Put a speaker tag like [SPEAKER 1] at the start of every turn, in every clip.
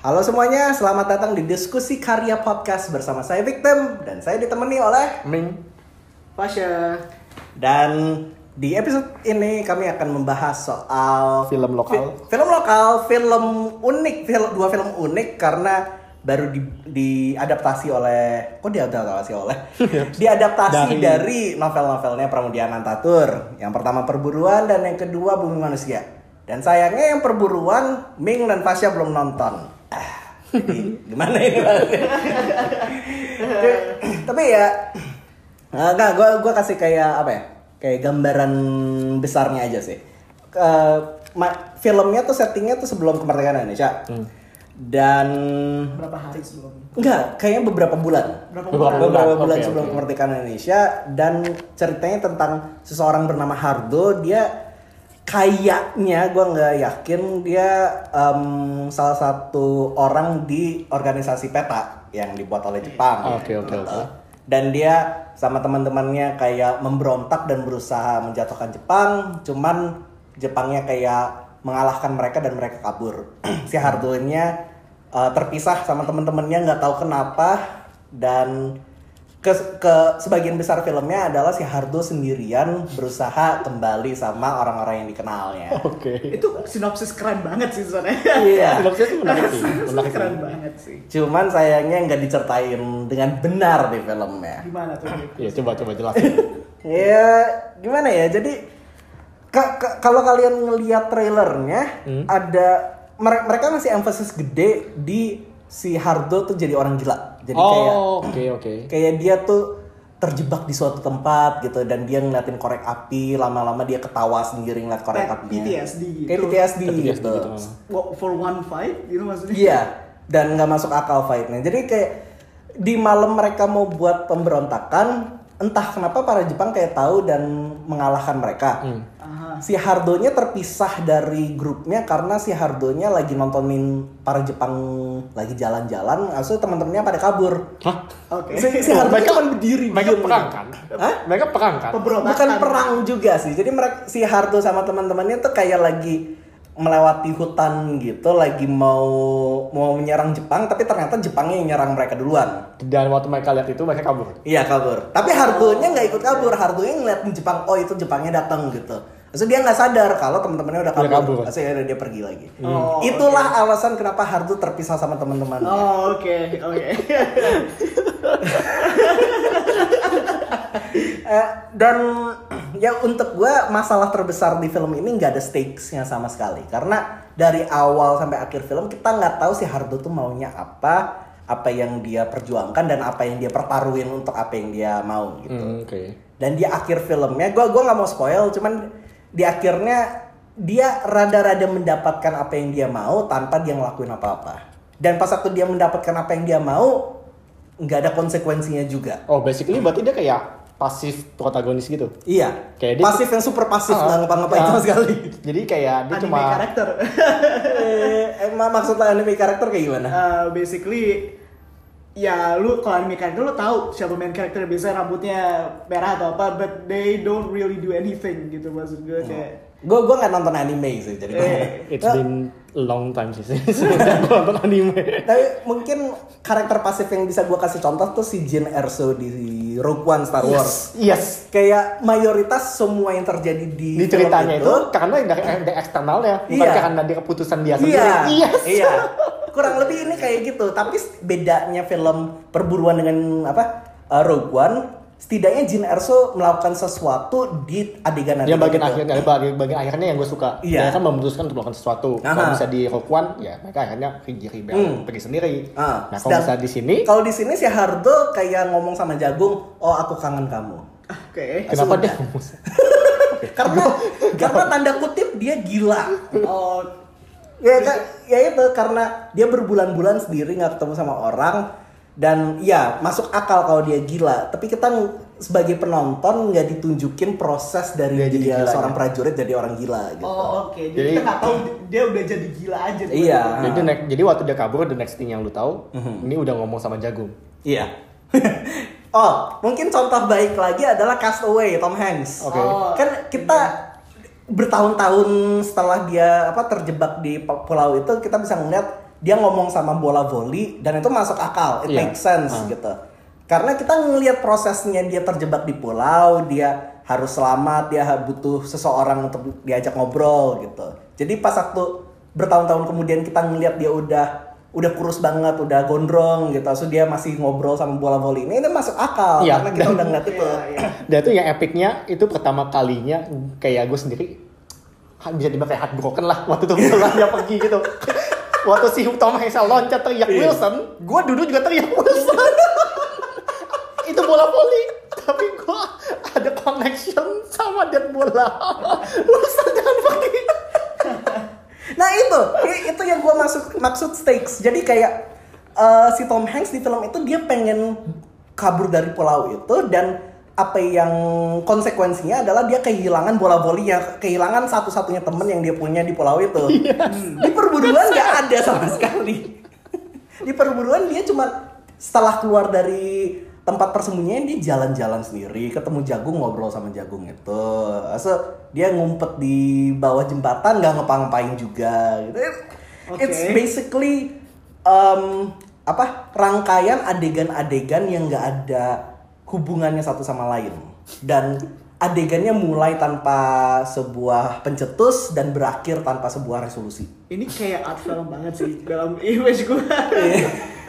[SPEAKER 1] Halo semuanya, selamat datang di diskusi karya podcast bersama saya Victim dan saya ditemani oleh
[SPEAKER 2] Ming.
[SPEAKER 3] Fasya.
[SPEAKER 1] dan di episode ini kami akan membahas soal
[SPEAKER 2] Film lokal.
[SPEAKER 1] fi- film lokal, film unik, film dua film unik karena baru di, diadaptasi oleh kok diadaptasi oleh diadaptasi
[SPEAKER 2] Dari-
[SPEAKER 1] dari, novel-novelnya Pramudia Anantatur. Yang pertama Perburuan dan yang kedua Bumi Manusia. Dan sayangnya yang Perburuan Ming dan Fasya belum nonton. Jadi gimana ini Mas? Tapi ya Nah, enggak, gue gua kasih kayak apa ya? Kayak gambaran besarnya aja sih. Ke- ma- filmnya tuh settingnya tuh sebelum kemerdekaan Indonesia. Dan
[SPEAKER 3] Berapa hari sebelum?
[SPEAKER 1] enggak, kayaknya beberapa bulan.
[SPEAKER 3] Berapa
[SPEAKER 2] Beberapa
[SPEAKER 3] bulan?
[SPEAKER 1] Beberapa
[SPEAKER 2] Oke,
[SPEAKER 1] bulan
[SPEAKER 2] oke.
[SPEAKER 1] sebelum kemerdekaan Indonesia dan ceritanya tentang seseorang bernama Hardo. Dia kayaknya gue nggak yakin dia em, salah satu orang di organisasi PETA yang dibuat oleh Jepang.
[SPEAKER 2] Oke, oke, oke.
[SPEAKER 1] Dan dia sama teman-temannya kayak memberontak dan berusaha menjatuhkan Jepang, cuman Jepangnya kayak mengalahkan mereka dan mereka kabur. si Hardonya uh, terpisah sama teman-temannya nggak tahu kenapa dan ke, ke sebagian besar filmnya adalah si Hardo sendirian berusaha kembali sama orang-orang yang dikenalnya.
[SPEAKER 2] Oke.
[SPEAKER 3] Itu sinopsis keren banget sih sebenarnya.
[SPEAKER 1] Iya.
[SPEAKER 2] Sinopsisnya tuh menarik sih.
[SPEAKER 3] Sinopsis
[SPEAKER 2] Menarik
[SPEAKER 3] keren
[SPEAKER 2] sih.
[SPEAKER 3] banget sih.
[SPEAKER 1] Cuman sayangnya nggak dicertain dengan benar di filmnya.
[SPEAKER 3] Gimana tuh?
[SPEAKER 2] Iya, coba coba jelasin.
[SPEAKER 1] Ya gimana ya? Jadi ka- ka- kalau kalian ngelihat trailernya ada mere- mereka masih emphasis gede di si Hardo tuh jadi orang gila. Jadi kayak
[SPEAKER 2] Oh, oke oke.
[SPEAKER 1] kayak dia tuh terjebak di suatu tempat gitu dan dia ngeliatin korek api lama-lama dia ketawa sendiri ngeliat korek
[SPEAKER 3] Kayak
[SPEAKER 1] apinya.
[SPEAKER 3] PTSD gitu.
[SPEAKER 1] Kayak PTSD,
[SPEAKER 2] Kayak PTSD
[SPEAKER 1] gitu.
[SPEAKER 2] gitu.
[SPEAKER 3] For one fight gitu maksudnya?
[SPEAKER 1] Iya, dan nggak masuk akal fightnya. Jadi kayak di malam mereka mau buat pemberontakan, entah kenapa para Jepang kayak tahu dan mengalahkan mereka.
[SPEAKER 3] Aha.
[SPEAKER 1] Si Hardonya terpisah dari grupnya karena si Hardonya lagi nontonin para Jepang lagi jalan-jalan, maksudnya teman-temannya pada kabur.
[SPEAKER 2] Hah?
[SPEAKER 3] Oke.
[SPEAKER 1] Si, si Hardo
[SPEAKER 2] Mereka-
[SPEAKER 1] cuma berdiri
[SPEAKER 2] Mereka
[SPEAKER 1] diem
[SPEAKER 2] perang
[SPEAKER 1] gitu.
[SPEAKER 2] kan?
[SPEAKER 1] Hah?
[SPEAKER 2] Mereka perang kan?
[SPEAKER 3] Pemberontakan.
[SPEAKER 1] Bukan perang juga sih. Jadi mereka si Hardo sama teman-temannya tuh kayak lagi melewati hutan gitu, lagi mau mau menyerang Jepang, tapi ternyata Jepangnya yang nyerang mereka duluan.
[SPEAKER 2] Dan waktu mereka lihat itu mereka kabur.
[SPEAKER 1] Iya kabur. Tapi Hardonya nggak ikut kabur. Hardonya ngeliatin Jepang, oh itu Jepangnya datang gitu. Terus dia nggak sadar kalau teman-temannya udah kabur.
[SPEAKER 2] Kabur.
[SPEAKER 1] Akhirnya dia pergi lagi.
[SPEAKER 3] Oh,
[SPEAKER 1] Itulah alasan kenapa Hardo terpisah sama teman-temannya.
[SPEAKER 3] Oh, oke, oke.
[SPEAKER 1] Eh, dan ya untuk gue masalah terbesar di film ini nggak ada stakesnya sama sekali karena dari awal sampai akhir film kita nggak tahu si Hardo tuh maunya apa apa yang dia perjuangkan dan apa yang dia pertaruhin untuk apa yang dia mau gitu
[SPEAKER 2] Hmm, oke.
[SPEAKER 1] dan di akhir filmnya gue gua nggak mau spoil cuman di akhirnya dia rada-rada mendapatkan apa yang dia mau tanpa dia ngelakuin apa-apa dan pas waktu dia mendapatkan apa yang dia mau nggak ada konsekuensinya juga
[SPEAKER 2] Oh, basically berarti dia kayak pasif protagonis gitu.
[SPEAKER 1] Iya,
[SPEAKER 2] Kayak dia
[SPEAKER 1] pasif yang super pasif
[SPEAKER 2] Ah,
[SPEAKER 1] nggak ngapa-ngapain
[SPEAKER 2] ah.
[SPEAKER 1] sama sekali.
[SPEAKER 2] Jadi kayak dia
[SPEAKER 3] Anime
[SPEAKER 2] cuma
[SPEAKER 3] karakter.
[SPEAKER 1] eh, emang maksudnya anime karakter kayak gimana?
[SPEAKER 3] Uh, basically ya lu kalau anime karakter lu tahu siapa main karakter biasanya rambutnya merah atau apa but they don't really do anything gitu maksud gue kayak
[SPEAKER 1] Gue gue nggak nonton anime sih, jadi gue.
[SPEAKER 3] Eh,
[SPEAKER 2] It's been a long time sih gua nonton anime.
[SPEAKER 1] Tapi mungkin karakter pasif yang bisa gue kasih contoh tuh si Jin Erso di Rogue One Star Wars.
[SPEAKER 2] Yes.
[SPEAKER 1] Kayak mayoritas semua yang terjadi di,
[SPEAKER 2] Di
[SPEAKER 1] film
[SPEAKER 2] ceritanya itu, karena dari, dari eksternalnya, bukan
[SPEAKER 1] Iya.
[SPEAKER 2] karena dari keputusan dia sendiri.
[SPEAKER 1] Iya,
[SPEAKER 2] Yes.
[SPEAKER 1] iya. Kurang lebih ini kayak gitu. Tapi bedanya film perburuan dengan apa uh, Rogue One, setidaknya Jin Erso melakukan sesuatu di adegan
[SPEAKER 2] Dia bagian
[SPEAKER 1] itu.
[SPEAKER 2] akhirnya, bagian, bagian akhirnya yang gue suka.
[SPEAKER 1] Iya.
[SPEAKER 2] Dia kan memutuskan untuk melakukan sesuatu.
[SPEAKER 1] Aha.
[SPEAKER 2] Kalau bisa di Rogue One, ya mereka akhirnya pergi rebel,
[SPEAKER 1] Hmm.
[SPEAKER 2] pergi sendiri.
[SPEAKER 1] Ah,
[SPEAKER 2] nah kalau bisa di sini,
[SPEAKER 1] Kalau di sini si Hardo kayak ngomong sama Jagung, "Oh, aku kangen kamu."
[SPEAKER 3] oke
[SPEAKER 2] kenapa
[SPEAKER 1] sudah.
[SPEAKER 2] dia?
[SPEAKER 1] Karena karena tanda kutip dia gila.
[SPEAKER 3] oh
[SPEAKER 1] Ya, ka- ya itu karena dia berbulan-bulan sendiri nggak ketemu sama orang dan ya masuk akal kalau dia gila. Tapi kita sebagai penonton nggak ditunjukin proses dari
[SPEAKER 2] Dia
[SPEAKER 1] dia,
[SPEAKER 2] jadi gilanya.
[SPEAKER 1] seorang prajurit jadi orang gila gitu.
[SPEAKER 3] oh oke jadi,
[SPEAKER 2] Jadi-
[SPEAKER 3] kita nggak tahu dia udah jadi gila aja
[SPEAKER 1] Iya.
[SPEAKER 2] Jadi, next- jadi waktu dia kabur, the next thing yang lu tahu,
[SPEAKER 1] Mhm.
[SPEAKER 2] ini udah ngomong sama Jagung.
[SPEAKER 1] Iya. oh, mungkin contoh baik lagi adalah Castaway Tom Hanks.
[SPEAKER 2] Oke.
[SPEAKER 3] Oh,
[SPEAKER 1] Kan kita bertahun-tahun setelah dia apa terjebak di pulau itu kita bisa ngeliat dia ngomong sama bola voli dan itu masuk akal, it
[SPEAKER 2] Iya.
[SPEAKER 1] makes sense
[SPEAKER 2] Ah.
[SPEAKER 1] gitu. Karena kita ngelihat prosesnya dia terjebak di pulau, dia harus selamat, dia butuh seseorang untuk diajak ngobrol gitu. Jadi pas waktu bertahun-tahun kemudian kita ngelihat dia udah udah kurus banget, udah gondrong gitu, so dia masih ngobrol sama bola voli ini, itu masuk akal
[SPEAKER 2] Iya,
[SPEAKER 1] karena kita
[SPEAKER 2] dan-
[SPEAKER 1] udah ngeliat itu.
[SPEAKER 3] Iya, iya.
[SPEAKER 2] Dan itu yang epicnya itu pertama kalinya kayak gue sendiri bisa dibilang kayak heartbroken lah waktu itu bola dia pergi gitu. Waktu si Tom Hanks loncat teriak
[SPEAKER 1] Iya.
[SPEAKER 2] Wilson, gue duduk juga teriak Wilson. itu bola voli, tapi gue ada connection sama dan bola. Wilson jangan pergi.
[SPEAKER 1] Nah itu, itu yang gue maksud maksud stakes. Jadi kayak eh, si Tom Hanks di film itu dia pengen kabur dari pulau itu dan apa yang konsekuensinya adalah dia kehilangan bola volinya, kehilangan satu-satunya temen yang dia punya di pulau itu. Hmm. Di perburuan nggak ada sama sekali. di perburuan dia cuma setelah keluar dari tempat persembunyian dia jalan-jalan sendiri, ketemu jagung ngobrol sama jagung itu. So, dia ngumpet di bawah jembatan nggak ngapa-ngapain juga gitu. It's
[SPEAKER 3] Oke.
[SPEAKER 1] basically um, apa rangkaian adegan-adegan yang nggak ada hubungannya satu sama lain dan adegannya mulai tanpa sebuah pencetus dan berakhir tanpa sebuah resolusi.
[SPEAKER 3] Ini kayak art film banget sih dalam image gue.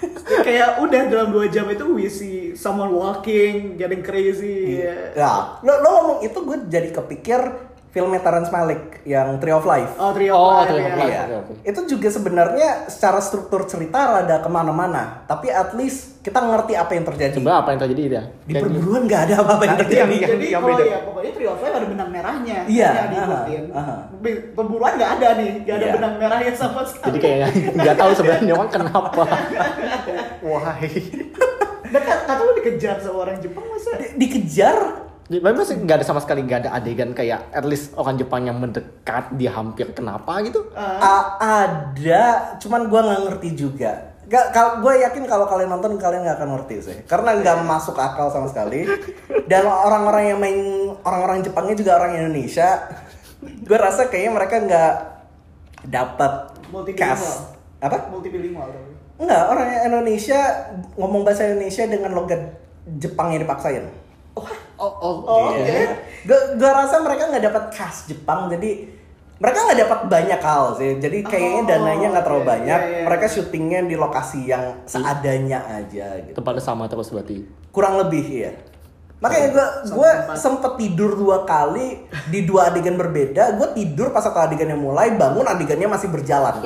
[SPEAKER 3] kayak udah dalam dua jam itu we see someone walking, getting crazy.
[SPEAKER 1] Ya, lo, lo ngomong itu gue jadi kepikir filmnya Terrence Malick yang Tree of Life.
[SPEAKER 3] Oh, Tree of
[SPEAKER 2] Oh,
[SPEAKER 3] Life,
[SPEAKER 2] Tree of
[SPEAKER 3] ya.
[SPEAKER 2] Life.
[SPEAKER 1] Iya.
[SPEAKER 2] oke, oke.
[SPEAKER 1] Itu juga sebenarnya secara struktur cerita rada ke mana-mana. Tapi at least kita ngerti apa yang terjadi.
[SPEAKER 2] Coba apa yang terjadi dia?
[SPEAKER 1] Di perburuan nggak ada apa-apa yang
[SPEAKER 2] Nah,
[SPEAKER 1] terjadi.
[SPEAKER 2] yang-
[SPEAKER 3] Jadi
[SPEAKER 2] yang
[SPEAKER 3] kalau
[SPEAKER 2] beda.
[SPEAKER 3] ya pokoknya Tree of Life ada benang merahnya.
[SPEAKER 1] Iya,
[SPEAKER 3] diikutin.
[SPEAKER 1] aha, aha.
[SPEAKER 3] Be- Perburuan nggak ada nih, nggak ada
[SPEAKER 1] Iya.
[SPEAKER 3] benang merahnya sama sekali.
[SPEAKER 2] Jadi kayak nggak tahu sebenarnya orang kenapa. Wahai.
[SPEAKER 3] Dan kata lu dikejar sama orang Jepang masa?
[SPEAKER 1] Di- dikejar
[SPEAKER 2] Memang sih nggak ada sama sekali nggak ada adegan kayak at least orang Jepang yang mendekat dia hampir kenapa gitu.
[SPEAKER 3] Ah,
[SPEAKER 1] A- ada, cuman gue nggak ngerti juga. Gak, kalau gue yakin kalau kalian nonton kalian nggak akan ngerti sih, karena nggak masuk akal sama sekali. Dan orang-orang yang main orang-orang Jepangnya juga orang Indonesia. gue rasa kayaknya mereka nggak dapat
[SPEAKER 3] Multilingual.
[SPEAKER 1] cast apa?
[SPEAKER 3] multibilingual tapi.
[SPEAKER 1] Enggak, orang Indonesia ngomong bahasa Indonesia dengan logat Jepang yang dipaksain.
[SPEAKER 2] Oh, oh,
[SPEAKER 3] Oh,
[SPEAKER 2] iya.
[SPEAKER 3] oke.
[SPEAKER 1] Gue gue rasa mereka nggak dapat khas Jepang, jadi mereka nggak dapat banyak hal sih. Jadi kayaknya
[SPEAKER 3] Oh,
[SPEAKER 1] dananya nggak terlalu
[SPEAKER 3] oke.
[SPEAKER 1] banyak.
[SPEAKER 3] Iya, iya.
[SPEAKER 1] Mereka syutingnya di lokasi yang seadanya aja gitu.
[SPEAKER 2] Tempatnya sama terus berarti.
[SPEAKER 1] Kurang lebih ya. Makanya gue gue sempet tidur dua kali di dua adegan berbeda. Gue tidur pas satu adegan yang mulai, bangun adegannya masih berjalan.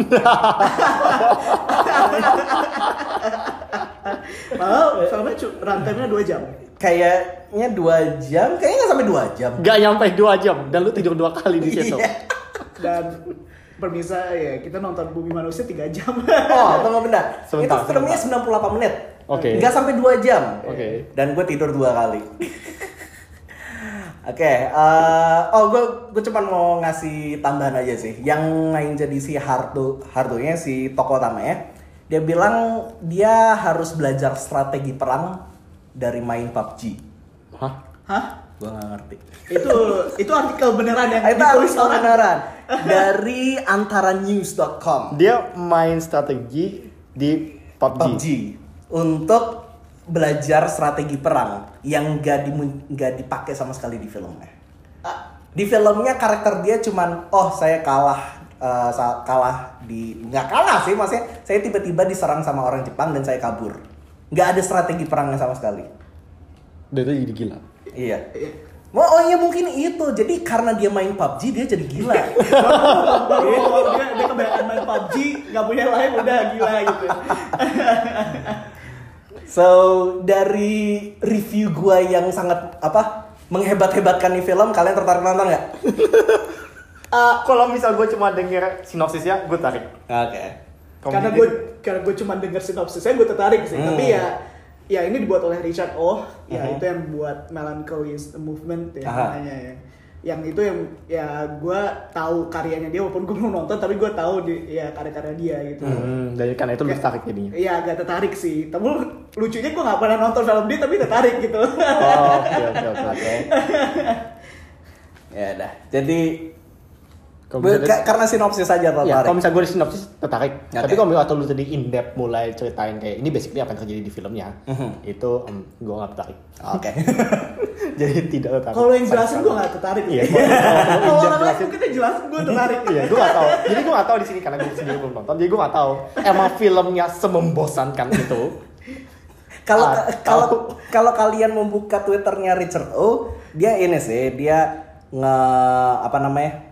[SPEAKER 3] Padahal filmnya cu- runtime-nya 2 jam.
[SPEAKER 1] Kayaknya dua jam, kayaknya nggak sampai dua jam.
[SPEAKER 2] Gak nyampe dua jam dan lu tidur dua kali di situ.
[SPEAKER 1] Iya.
[SPEAKER 3] Dan permisa ya kita nonton Bumi Manusia 3 jam.
[SPEAKER 1] Oh, tunggu bentar.
[SPEAKER 2] Sebentar,
[SPEAKER 1] itu filmnya 98 menit.
[SPEAKER 2] Oke.
[SPEAKER 1] Nggak sampai 2 jam.
[SPEAKER 2] Oke.
[SPEAKER 1] Dan gue tidur dua kali. Oke, eh, oh gue gue cuma mau ngasih tambahan aja sih. Yang main jadi si Hardo, Hardonya si tokoh utama ya. Dia bilang dia harus belajar strategi perang dari main PUBG.
[SPEAKER 2] Hah?
[SPEAKER 3] Hah?
[SPEAKER 1] Gue nggak ngerti.
[SPEAKER 3] Itu itu artikel beneran yang
[SPEAKER 1] Itu
[SPEAKER 3] ditulis
[SPEAKER 1] artikel
[SPEAKER 3] orang.
[SPEAKER 1] beneran dari antaranews.com.
[SPEAKER 2] Dia main strategi di PUBG.
[SPEAKER 1] PUBG untuk belajar strategi perang yang gak, dimun- gak dipakai sama sekali di filmnya.
[SPEAKER 3] Ah,
[SPEAKER 1] Di filmnya karakter dia cuman oh saya kalah eh, sa- kalah di nggak kalah sih maksudnya saya tiba-tiba diserang sama orang Jepang dan saya kabur. Nggak ada strategi perangnya sama sekali.
[SPEAKER 2] Dan itu jadi gila.
[SPEAKER 1] Iya.
[SPEAKER 3] iya.
[SPEAKER 1] Oh, oh iya mungkin itu. Jadi karena dia main PUBG dia jadi gila.
[SPEAKER 3] Kalau dia dia kebanyakan main PUBG, nggak punya lain udah gila gitu.
[SPEAKER 1] So dari review gua yang sangat apa menghebat-hebatkan nih film, kalian tertarik nonton nggak?
[SPEAKER 2] Ah, kalau misal gue cuma denger sinopsisnya, gue tarik.
[SPEAKER 1] Oke.
[SPEAKER 3] karena gue karena gue cuma denger sinopsisnya gue tertarik sih.
[SPEAKER 1] Hmm.
[SPEAKER 3] Tapi ya ya ini dibuat oleh Richard Oh, ya
[SPEAKER 1] Mhm.
[SPEAKER 3] itu yang buat Melancholy is a Movement ya
[SPEAKER 1] Aha.
[SPEAKER 3] namanya ya. Yang itu yang ya gue tahu karyanya dia walaupun gue belum nonton tapi gue tahu di ya karya-karya dia gitu.
[SPEAKER 2] Hmm, dari karena itu lu tarik jadinya.
[SPEAKER 3] Iya agak tertarik sih. Tapi lucunya gue nggak pernah nonton film dia tapi tertarik gitu.
[SPEAKER 2] Oh, oke oke oke.
[SPEAKER 1] Ya udah. Jadi
[SPEAKER 2] misalnya-
[SPEAKER 1] ka- karena sinopsis aja
[SPEAKER 2] Ya,
[SPEAKER 1] tertarik.
[SPEAKER 2] kalau misalnya gue di sinopsis tertarik.
[SPEAKER 1] Oke.
[SPEAKER 2] Tapi kalau atau lu tadi in depth mulai ceritain kayak ini basically apa yang terjadi di filmnya, itu em, gue nggak tertarik.
[SPEAKER 1] Oke.
[SPEAKER 2] Jadi tidak tertarik.
[SPEAKER 3] Kalau yang jelasin gue gak tertarik.
[SPEAKER 2] Iya.
[SPEAKER 3] Kalau orang lain mungkin dia jelasin gue tertarik.
[SPEAKER 2] Iya, gue gak tahu. Jadi gue gak tahu di sini karena gue sendiri belum nonton. Jadi gue gak tahu. Emang filmnya semembosankan itu.
[SPEAKER 1] Kalau kalau kalau kalian membuka Twitternya Richard O, dia ini sih, dia nge apa namanya?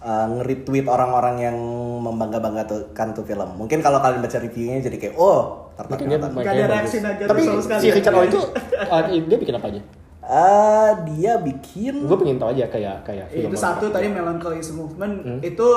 [SPEAKER 1] Eh, nge-retweet orang-orang yang membangga-banggakan tuh film. Mungkin kalau kalian baca reviewnya jadi kayak oh, tertarik nonton.
[SPEAKER 3] Gak ada reaksi negatif
[SPEAKER 2] Tapi
[SPEAKER 3] sama sekali.
[SPEAKER 2] si Richard O itu uh, dia bikin apa aja?
[SPEAKER 1] Eh, dia bikin
[SPEAKER 2] Gue pengen tahu aja kayak kayak film.
[SPEAKER 3] itu satu tadi Melancholy Movement
[SPEAKER 2] Hmm.
[SPEAKER 3] itu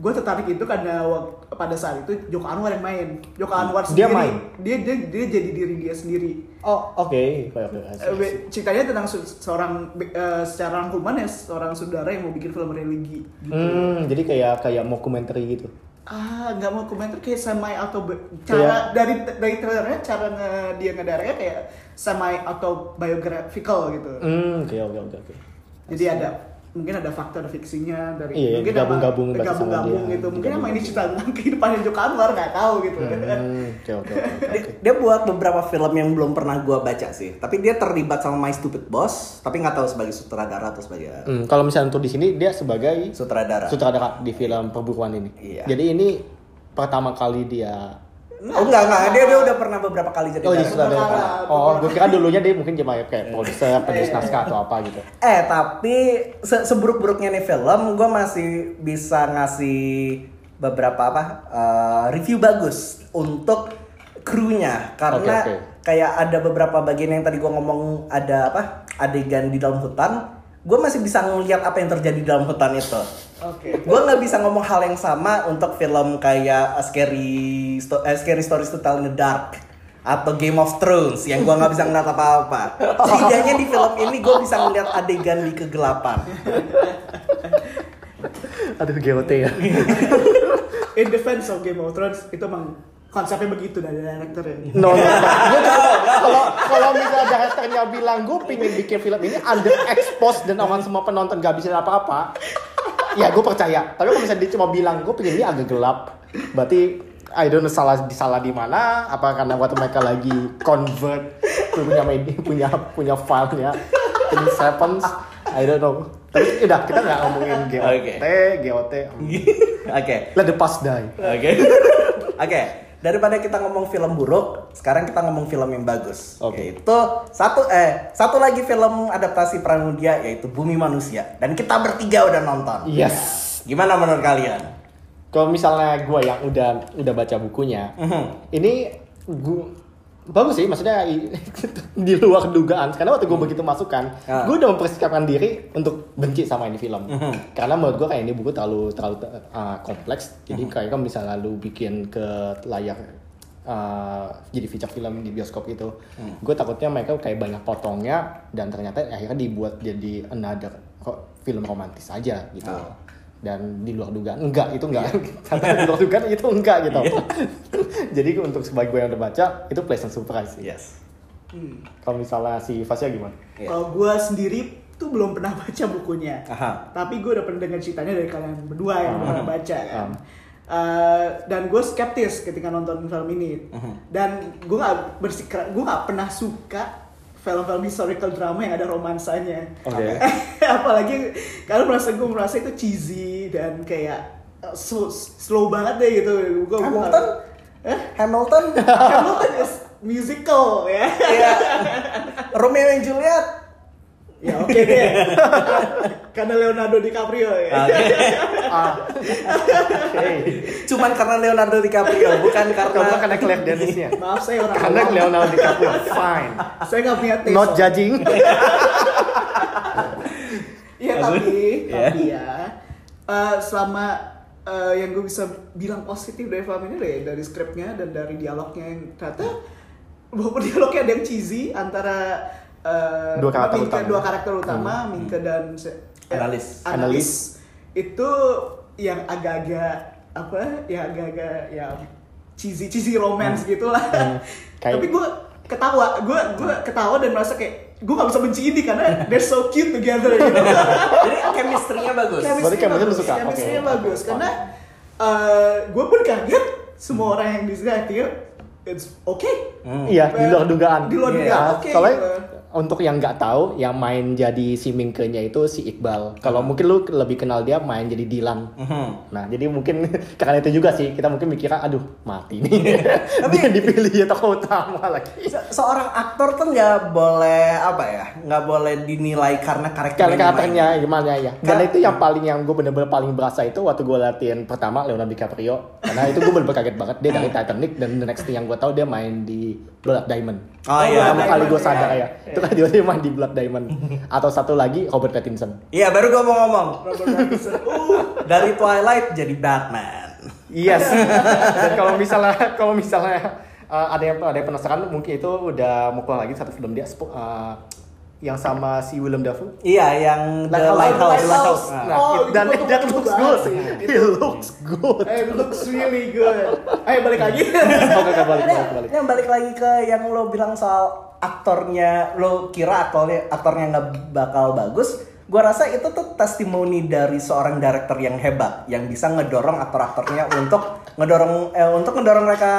[SPEAKER 3] gue tertarik itu karena pada saat itu Joko Anwar yang main Joko Anwar
[SPEAKER 2] Dia
[SPEAKER 3] sendiri
[SPEAKER 2] main?
[SPEAKER 3] dia dia dia jadi diri dia sendiri
[SPEAKER 2] Oh oke. Oke, oke.
[SPEAKER 3] Eh, ceritanya tentang se- seorang eh, secara rangkuman ya seorang saudara yang mau bikin film religi gitu.
[SPEAKER 2] Hmm, jadi kayak kayak mockumentary gitu.
[SPEAKER 3] ah nggak mau komentar kayak semi atau cara dari dari trailernya cara nge- dia ngedaranya kayak semi autobiographical gitu
[SPEAKER 2] Hmm, oke oke oke oke.
[SPEAKER 3] jadi ada mungkin ada fakta ada fiksinya dari
[SPEAKER 2] Iya,
[SPEAKER 3] mungkin
[SPEAKER 2] gabung-gabung
[SPEAKER 3] gabung-gabung gitu mungkin emang ini cerita tentang kehidupan Joko Anwar nggak tahu gitu
[SPEAKER 2] Hmm, oke oke oke.
[SPEAKER 1] dia, dia buat beberapa film yang belum pernah gua baca sih. Tapi dia terlibat sama My Stupid Boss, tapi nggak tahu sebagai sutradara atau sebagai
[SPEAKER 2] Hmm, kalau misalnya untuk di sini dia sebagai
[SPEAKER 1] sutradara.
[SPEAKER 2] sutradara di film perburuan ini.
[SPEAKER 1] Iya.
[SPEAKER 2] Jadi ini pertama kali dia
[SPEAKER 1] Oh enggak enggak, dia dia udah pernah beberapa kali jadi
[SPEAKER 2] Oh,
[SPEAKER 1] director.
[SPEAKER 2] sutradara.
[SPEAKER 3] Beberapa-
[SPEAKER 2] Oh, gue kira dulunya dia mungkin cuma kayak produser, penulis naskah atau apa gitu.
[SPEAKER 1] Eh tapi se- seburuk-buruknya nih film, gue masih bisa ngasih beberapa apa eh, review bagus untuk krunya karena kayak ada beberapa bagian yang tadi gue ngomong ada apa adegan di dalam hutan, gue masih bisa ngeliat apa yang terjadi di dalam hutan itu.
[SPEAKER 3] oke
[SPEAKER 1] gue nggak bisa ngomong hal yang sama untuk film kayak A Scary, Sto- eh, Scary Stories to Tell in the Dark atau Game of Thrones yang gue nggak bisa ngeliat apa-apa. Setidaknya di film ini gue bisa ngeliat adegan di kegelapan.
[SPEAKER 2] Aduh, GOT ya.
[SPEAKER 3] in defense of Game of Thrones itu emang konsepnya begitu dari directornya
[SPEAKER 2] No, no, no. Gue kalau kalau misalnya directornya bilang gue pingin bikin film ini underexposed dan orang semua penonton gak bisa apa-apa, ya gue percaya. Tapi kalau misalnya dia cuma bilang gue pingin ini agak gelap, berarti I don't know salah di salah di mana. Apa karena waktu mereka lagi convert punya media punya punya filenya Things happens. I don't know. Tapi udah kita nggak ngomongin GOT,
[SPEAKER 1] Oke.
[SPEAKER 2] GOT.
[SPEAKER 1] Oke,
[SPEAKER 2] Let the past die.
[SPEAKER 1] oke, oke. Daripada kita ngomong film buruk, sekarang kita ngomong film yang bagus.
[SPEAKER 2] Oke.
[SPEAKER 1] Yaitu satu eh satu lagi film adaptasi Pramudia yaitu Bumi Manusia dan kita bertiga udah nonton.
[SPEAKER 2] Yes.
[SPEAKER 1] Gimana menurut kalian?
[SPEAKER 2] Kalau misalnya gue yang udah udah baca bukunya,
[SPEAKER 1] Mhm.
[SPEAKER 2] ini gue bagus sih, maksudnya di luar dugaan. Karena waktu gue begitu masukkan,
[SPEAKER 1] Ah.
[SPEAKER 2] gue udah mempersiapkan diri untuk benci sama ini film.
[SPEAKER 1] Mhm.
[SPEAKER 2] Karena menurut gue kayak ini buku terlalu terlalu uh, kompleks. Jadi kayak kan bisa lalu bikin ke layar uh, jadi feature film di bioskop itu. Gue takutnya mereka kayak banyak potongnya dan ternyata akhirnya dibuat jadi another film romantis aja gitu.
[SPEAKER 1] Ah.
[SPEAKER 2] Dan di luar dugaan enggak itu enggak. Ternyata di luar dugaan itu enggak gitu. jadi untuk sebagai gue yang udah baca itu pleasant surprise sih.
[SPEAKER 1] Yes.
[SPEAKER 3] Hmm.
[SPEAKER 2] Kalau misalnya si Fasya gimana?
[SPEAKER 1] Iya.
[SPEAKER 3] Kalau gue sendiri tuh belum pernah baca bukunya.
[SPEAKER 1] Aha.
[SPEAKER 3] Tapi gue udah pernah dengar ceritanya dari kalian berdua yang
[SPEAKER 2] Hmm.
[SPEAKER 3] pernah baca kan.
[SPEAKER 2] Hmm.
[SPEAKER 3] Eh, dan gue skeptis ketika nonton film ini. Dan gue nggak bersikeras, gue nggak pernah suka film-film historical drama yang ada romansanya.
[SPEAKER 2] Oke.
[SPEAKER 3] Apalagi kalau merasa gue merasa itu cheesy dan kayak uh, so, slow banget deh gitu. Gue
[SPEAKER 1] Hamilton?
[SPEAKER 3] Eh?
[SPEAKER 1] Hamilton?
[SPEAKER 3] Hamilton is musical ya.
[SPEAKER 1] Iya. Romeo and Juliet.
[SPEAKER 3] Ya oke deh. Karena Leonardo DiCaprio ya.
[SPEAKER 1] Oke.
[SPEAKER 2] Ah. Oke.
[SPEAKER 1] Cuman karena Leonardo DiCaprio, bukan karena
[SPEAKER 2] Kamu karena Claire Denisnya.
[SPEAKER 3] Maaf saya orang
[SPEAKER 2] Karena
[SPEAKER 3] awam.
[SPEAKER 2] Leonardo DiCaprio fine.
[SPEAKER 3] Saya nggak punya taste.
[SPEAKER 2] Not judging.
[SPEAKER 3] Iya tapi
[SPEAKER 1] Iya.
[SPEAKER 3] tapi ya eh, selama eh, yang gue bisa bilang positif dari film ini deh dari skripnya dan dari dialognya yang ternyata walaupun dialognya ada yang cheesy antara eh,
[SPEAKER 2] Dua karakter
[SPEAKER 3] Minke-
[SPEAKER 2] utama.
[SPEAKER 3] dua karakter utama
[SPEAKER 2] Hmm.
[SPEAKER 3] Minke dan eh,
[SPEAKER 1] Analis.
[SPEAKER 3] analis itu yang agak-agak apa ya agak-agak ya cheesy cheesy romance gitulah
[SPEAKER 2] Hmm. Kayak-
[SPEAKER 3] tapi gue ketawa gue gue ketawa dan merasa kayak gue gak bisa benci ini karena they're so cute together gitu.
[SPEAKER 1] Jadi chemistry-nya bagus.
[SPEAKER 2] Berarti chemistry suka?
[SPEAKER 3] Chemistry-nya
[SPEAKER 2] Oke.
[SPEAKER 3] bagus karena gue pun kaget semua orang yang di sini it's okay.
[SPEAKER 2] Iya, di luar dugaan.
[SPEAKER 3] Di luar
[SPEAKER 1] Iya.
[SPEAKER 3] dugaan, oke.
[SPEAKER 2] Soalnya
[SPEAKER 3] gitu.
[SPEAKER 2] Untuk yang nggak tahu, yang main jadi si Mingke-nya itu si Iqbal. Kalau mungkin lu lebih kenal dia main jadi Dilan.
[SPEAKER 1] Mhm.
[SPEAKER 2] Nah, jadi mungkin karena itu juga sih kita mungkin mikirnya, aduh mati nih. dia dipilih ya tokoh utama lagi.
[SPEAKER 1] Se- seorang aktor tuh nggak boleh apa ya nggak boleh dinilai karena karakter
[SPEAKER 2] Karena karakternya gimana ya. Dan
[SPEAKER 1] Kar-
[SPEAKER 2] itu yang paling yang gue bener-bener paling berasa itu waktu gue latihan pertama Leonardo DiCaprio. Karena itu gue bener-bener kaget banget dia dari Titanic dan the next thing yang gue tahu dia main di Blood Diamond.
[SPEAKER 1] Oh, iya,
[SPEAKER 2] Pertama
[SPEAKER 3] Blood
[SPEAKER 2] kali gue
[SPEAKER 3] Diamond,
[SPEAKER 2] sadar
[SPEAKER 3] iya.
[SPEAKER 2] ya. Itu dia dia main di Blood Diamond. Atau satu lagi Robert Pattinson.
[SPEAKER 1] iya baru gue mau ngomong
[SPEAKER 3] Robert Pattinson. Uh,
[SPEAKER 1] dari Twilight jadi Batman
[SPEAKER 2] Yes. Dan kalau misalnya kalau misalnya uh, ada yang ada yang penasaran mungkin itu udah mau keluar lagi satu film dia uh, yang sama si Willem Dafoe.
[SPEAKER 1] iya yang The
[SPEAKER 2] Lighthouse.
[SPEAKER 1] Lighthouse,
[SPEAKER 3] Lighthouse.
[SPEAKER 1] Nah,
[SPEAKER 3] Oh,
[SPEAKER 2] It- dan
[SPEAKER 3] itu gua
[SPEAKER 2] that looks good. It looks good.
[SPEAKER 3] It looks really good. Ayo balik lagi.
[SPEAKER 2] Oke, balik, balik, balik.
[SPEAKER 1] ini balik lagi ke yang lo bilang soal aktornya lo kira aktornya aktornya nggak bakal bagus gue rasa itu tuh testimoni dari seorang director yang hebat yang bisa ngedorong aktor-aktornya untuk ngedorong eh, untuk ngedorong mereka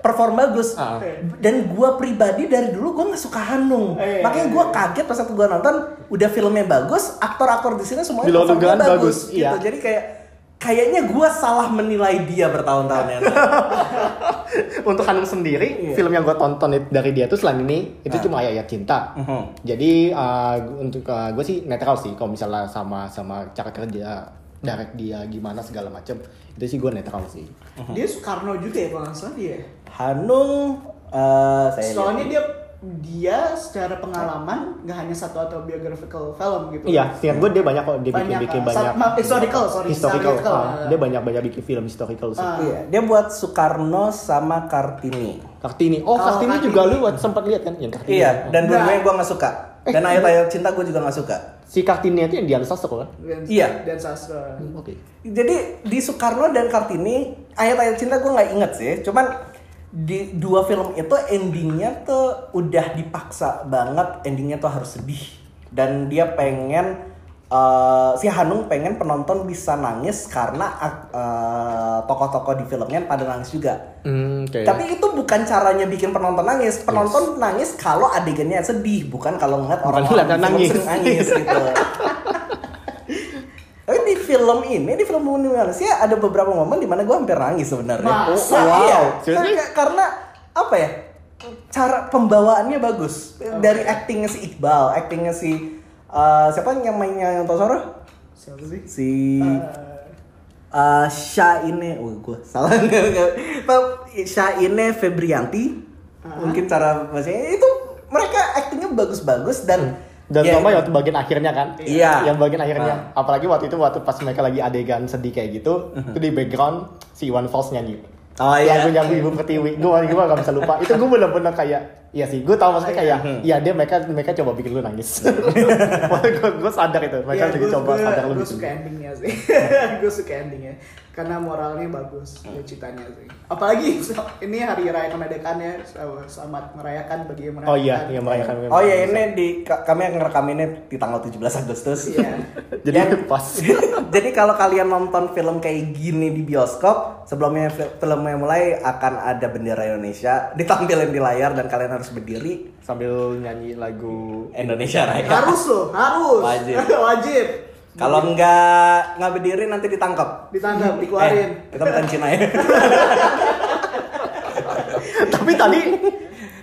[SPEAKER 1] perform bagus.
[SPEAKER 2] Ah.
[SPEAKER 1] dan gue pribadi dari dulu gue nggak suka Hanung.
[SPEAKER 3] Eh,
[SPEAKER 1] makanya gue kaget pas waktu gue nonton udah filmnya bagus aktor-aktor di sini semuanya
[SPEAKER 2] bagus,
[SPEAKER 1] gitu
[SPEAKER 2] iya.
[SPEAKER 1] jadi kayak kayaknya gue salah menilai dia bertahun-tahun ya
[SPEAKER 2] Untuk Hanung sendiri,
[SPEAKER 1] Iya.
[SPEAKER 2] film yang gue tonton dari dia tuh selain ini itu
[SPEAKER 1] Ah.
[SPEAKER 2] cuma ayat cinta.
[SPEAKER 1] Mhm.
[SPEAKER 2] Jadi uh, untuk gue sih netral sih kalau misalnya sama sama cara kerja direct dia gimana segala macam itu sih gue netral sih.
[SPEAKER 3] Dia Soekarno juga ya kalau nggak salah dia.
[SPEAKER 1] Hanung eh saya
[SPEAKER 3] Soalnya
[SPEAKER 1] lihat.
[SPEAKER 3] dia dia secara pengalaman nggak hanya satu autobiographical film gitu.
[SPEAKER 2] Iya, seingat gue dia banyak kok dia bikin
[SPEAKER 3] Banyak,
[SPEAKER 2] bikin
[SPEAKER 3] uh,
[SPEAKER 2] banyak
[SPEAKER 3] sama- historical, sorry,
[SPEAKER 2] historical.
[SPEAKER 3] historical.
[SPEAKER 2] ah, dia banyak banyak bikin film historical sih.
[SPEAKER 3] Ah.
[SPEAKER 1] Iya, dia buat Soekarno sama Kartini.
[SPEAKER 2] Kartini, oh
[SPEAKER 3] Kalau
[SPEAKER 2] Kartini
[SPEAKER 3] Kartini-
[SPEAKER 2] juga lu sempat lihat kan yang Kartini.
[SPEAKER 1] Iya, dan
[SPEAKER 3] Nah.
[SPEAKER 1] dua-duanya gue nggak suka.
[SPEAKER 2] Eh,
[SPEAKER 1] Dan ayat-ayat cinta gue juga nggak suka.
[SPEAKER 2] si Kartini itu yang di Sastro kan?
[SPEAKER 3] Dan,
[SPEAKER 1] Iya.
[SPEAKER 3] Dan sastra.
[SPEAKER 2] Oke.
[SPEAKER 1] Jadi di Soekarno dan Kartini ayat-ayat cinta gue nggak inget sih. Cuman di dua film itu endingnya tuh udah dipaksa banget. Endingnya tuh harus sedih. Dan dia pengen eh, si Hanung pengen penonton bisa nangis karena eh, tokoh-tokoh di filmnya pada nangis juga.
[SPEAKER 2] Hmm, oke.
[SPEAKER 1] Tapi itu bukan caranya bikin penonton nangis. Penonton nangis kalau adegannya sedih, bukan kalau ngeliat orang
[SPEAKER 2] Bukan
[SPEAKER 1] orang
[SPEAKER 2] ngeliat nangis.
[SPEAKER 1] nangis gitu. Tapi di film ini, di film Bumi Manusia ada beberapa momen di mana gue hampir nangis sebenarnya.
[SPEAKER 3] Masa?
[SPEAKER 2] Wow.
[SPEAKER 1] iya. Karena, karena apa ya? Cara pembawaannya bagus. Dari actingnya si Iqbal, actingnya si eh, siapa yang mainnya yang Tosoro?
[SPEAKER 3] Siapa sih?
[SPEAKER 1] Si
[SPEAKER 3] Eh,
[SPEAKER 1] uh, Syaine, oh gue salah Syaine Febrianti mungkin cara bahasanya itu mereka aktingnya bagus-bagus dan
[SPEAKER 2] Dan
[SPEAKER 1] ya,
[SPEAKER 2] sama waktu bagian akhirnya kan?
[SPEAKER 1] Iya.
[SPEAKER 2] Yang bagian akhirnya. Apalagi waktu itu waktu pas mereka lagi adegan sedih kayak gitu, itu di background si Iwan Fals nyanyi.
[SPEAKER 1] oh iya
[SPEAKER 2] Lagu nyanyi Ibu Pertiwi. Gue gue gak bisa lupa. Itu gue bener-bener kayak Iya sih, gue tau maksudnya kayak, iya dia mereka mereka coba bikin lu nangis. gue gue sadar itu, mereka
[SPEAKER 3] Iya,
[SPEAKER 2] lagi coba sadar lu
[SPEAKER 3] Gue suka endingnya sih. gue suka endingnya. Karena moralnya bagus, ya ceritanya sih. Apalagi ini hari raya kemerdekaan sama- selamat merayakan bagi yang merayakan.
[SPEAKER 2] Oh iya, yang merayakan.
[SPEAKER 1] oh iya ini di ka- kami yang ngerekam ini di tanggal 17 Agustus
[SPEAKER 3] Iya.
[SPEAKER 2] Jadi
[SPEAKER 1] Yang-
[SPEAKER 2] pas.
[SPEAKER 1] Jadi kalau kalian nonton film kayak gini di bioskop, sebelumnya fi- filmnya mulai akan ada bendera Indonesia ditampilin di layar dan kalian harus berdiri
[SPEAKER 2] Sambil nyanyi lagu
[SPEAKER 1] Indonesia Raya.
[SPEAKER 3] Harus loh, harus.
[SPEAKER 1] Wajib.
[SPEAKER 3] Wajib.
[SPEAKER 1] Kalau nggak nggak berdiri nanti ditangkap.
[SPEAKER 3] Ditangkap, dikeluarin.
[SPEAKER 1] Eh, kita bukan Cina ya.
[SPEAKER 2] Tapi tadi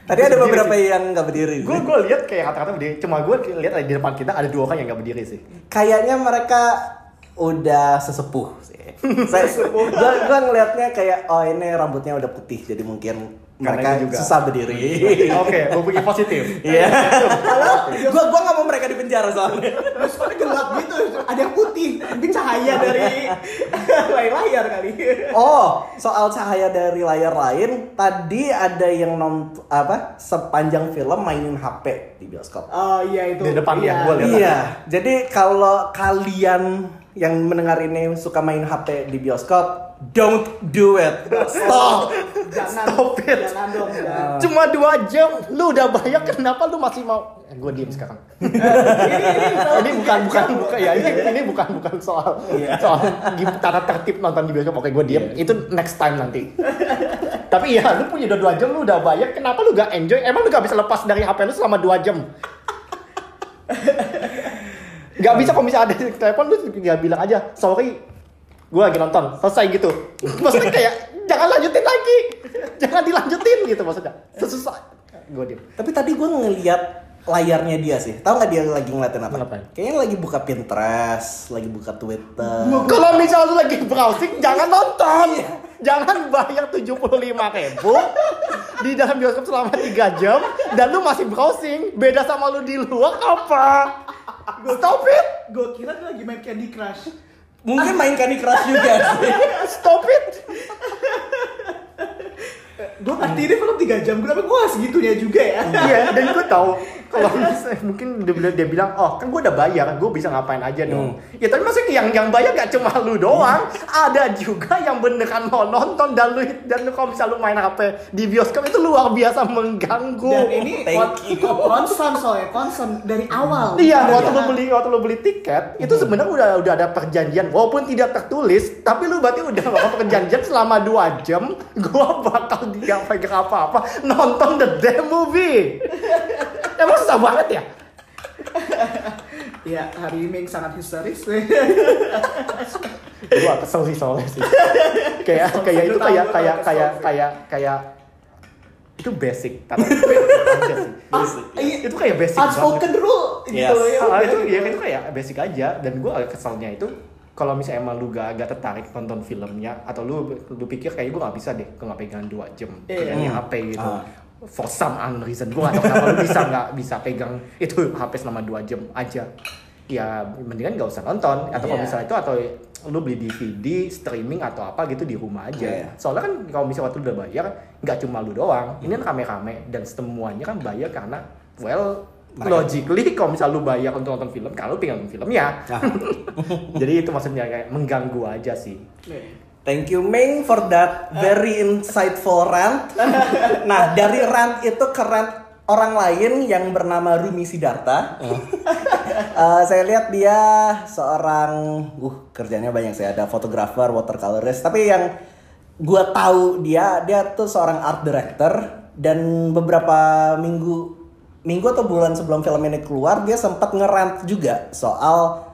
[SPEAKER 1] Tadi ada beberapa yang nggak berdiri.
[SPEAKER 2] gue gue lihat kayak kata-kata berdiri. Cuma gue lihat di depan kita ada dua orang yang nggak berdiri sih.
[SPEAKER 1] Kayaknya mereka udah sesepuh sih. Saya gua, gua ngelihatnya kayak oh ini rambutnya udah putih jadi mungkin mereka
[SPEAKER 2] juga.
[SPEAKER 1] susah berdiri.
[SPEAKER 2] Oke, gue pikir positif.
[SPEAKER 1] Iya. gua gua nggak mau mereka di penjara soalnya.
[SPEAKER 3] Terus kok gelap gitu, ada yang putih, mungkin cahaya dari layar kali.
[SPEAKER 1] Oh, soal cahaya dari layar lain, tadi ada yang nonton apa sepanjang film mainin HP di bioskop.
[SPEAKER 3] Oh iya itu.
[SPEAKER 2] Di depan
[SPEAKER 3] iya.
[SPEAKER 2] yang gua lihat.
[SPEAKER 1] Iya, jadi kalau kalian yang mendengar ini suka main HP di bioskop, don't do it. Stop.
[SPEAKER 3] Jangan,
[SPEAKER 2] Stop it.
[SPEAKER 3] jangan dong. jangan.
[SPEAKER 2] Cuma dua jam, lu udah bayar kenapa lu masih mau? Eh, gue diem sekarang. ini bukan bukan bukan ya ini ini bukan bukan soal soal gim- tata tertib nonton di bioskop. Oke gue diem. Itu next time nanti. Tapi ya lu punya udah dua jam lu udah bayar kenapa lu gak enjoy? Emang lu gak bisa lepas dari HP lu selama dua jam? Gak bisa kalau misalnya ada telepon lu tinggal bilang aja sorry gue lagi nonton selesai gitu maksudnya kayak jangan lanjutin lagi jangan dilanjutin gitu maksudnya sesusah gue diem
[SPEAKER 1] Tapi tadi gue ngeliat layarnya dia sih. Tahu nggak dia lagi ngeliatin apa?
[SPEAKER 2] Ngapain?
[SPEAKER 1] Kayaknya lagi buka Pinterest, lagi buka Twitter.
[SPEAKER 2] Kalau misalnya lu lagi browsing, jangan nonton. Jangan bayar 75 ribu di dalam bioskop selama 3 jam dan lu masih browsing. Beda sama lu di luar apa? Stop it!
[SPEAKER 3] Gue kira dia lagi main Candy Crush.
[SPEAKER 1] Mungkin main Candy Crush juga sih.
[SPEAKER 2] Stop it!
[SPEAKER 3] Gue ngerti ini film 3 jam, kenapa gue segitunya juga ya?
[SPEAKER 2] Iya, dan gue tahu kalau misalnya mungkin dia, bilang- dia bilang, oh kan gue udah bayar, gue bisa ngapain aja dong. Ya tapi maksudnya yang yang bayar gak cuma lu doang, ada juga yang beneran mau nonton dan lu dan lu kalau misalnya lu main HP di bioskop itu luar biasa mengganggu.
[SPEAKER 3] Dan ini concern soalnya, concern dari awal.
[SPEAKER 2] Iya, waktu lu
[SPEAKER 3] awal.
[SPEAKER 2] beli waktu lu beli tiket itu sebenarnya udah udah ada perjanjian walaupun tidak tertulis, tapi lu berarti udah melakukan perjanjian selama dua jam gua bakal dia pegang apa-apa nonton the damn movie. Emang susah banget ya?
[SPEAKER 3] Iya, hari ini sangat histeris.
[SPEAKER 2] Gua kesel sih soalnya sih. kayak kayak itu kayak kayak kayak kayak kayak itu basic tapi.
[SPEAKER 3] Ah, iya.
[SPEAKER 2] Itu kayak basic banget.
[SPEAKER 3] Unspoken rule
[SPEAKER 1] Yes.
[SPEAKER 3] gitu ya.
[SPEAKER 2] Ah, itu
[SPEAKER 3] gitu.
[SPEAKER 2] ya itu kayak basic aja dan gue agak keselnya itu kalau misalnya emang lu gak, gak tertarik nonton filmnya atau lu lu pikir kayak gue gak bisa deh gue gak pegang dua jam pegangnya
[SPEAKER 1] Hmm.
[SPEAKER 2] HP gitu
[SPEAKER 1] Ah.
[SPEAKER 2] For some unknown reason. Gue gak tau kenapa lu bisa nggak bisa pegang itu HP selama dua jam aja. Ya mendingan gak usah nonton. Atau kalau
[SPEAKER 1] Iya.
[SPEAKER 2] misalnya itu atau lu beli DVD streaming atau apa gitu di rumah aja.
[SPEAKER 1] Iya.
[SPEAKER 2] soalnya kan kalau misalnya waktu lu udah bayar nggak cuma lu doang. Ini kan rame-rame dan semuanya kan bayar karena well
[SPEAKER 1] Mereka-
[SPEAKER 2] logically kalau misal lu bayar untuk nonton film kalau lu pengen nonton filmnya
[SPEAKER 1] Nah,
[SPEAKER 2] jadi itu maksudnya kayak mengganggu aja sih
[SPEAKER 1] Thank you Ming for that very insightful rant. Nah, dari rant itu ke rant orang lain yang bernama Rumi Sidarta. Eh, saya lihat dia seorang, uh kerjanya banyak sih ada fotografer, watercolorist. Tapi yang gua tahu dia, dia tuh seorang art director dan beberapa minggu minggu atau bulan sebelum film ini keluar dia sempat ngerant juga soal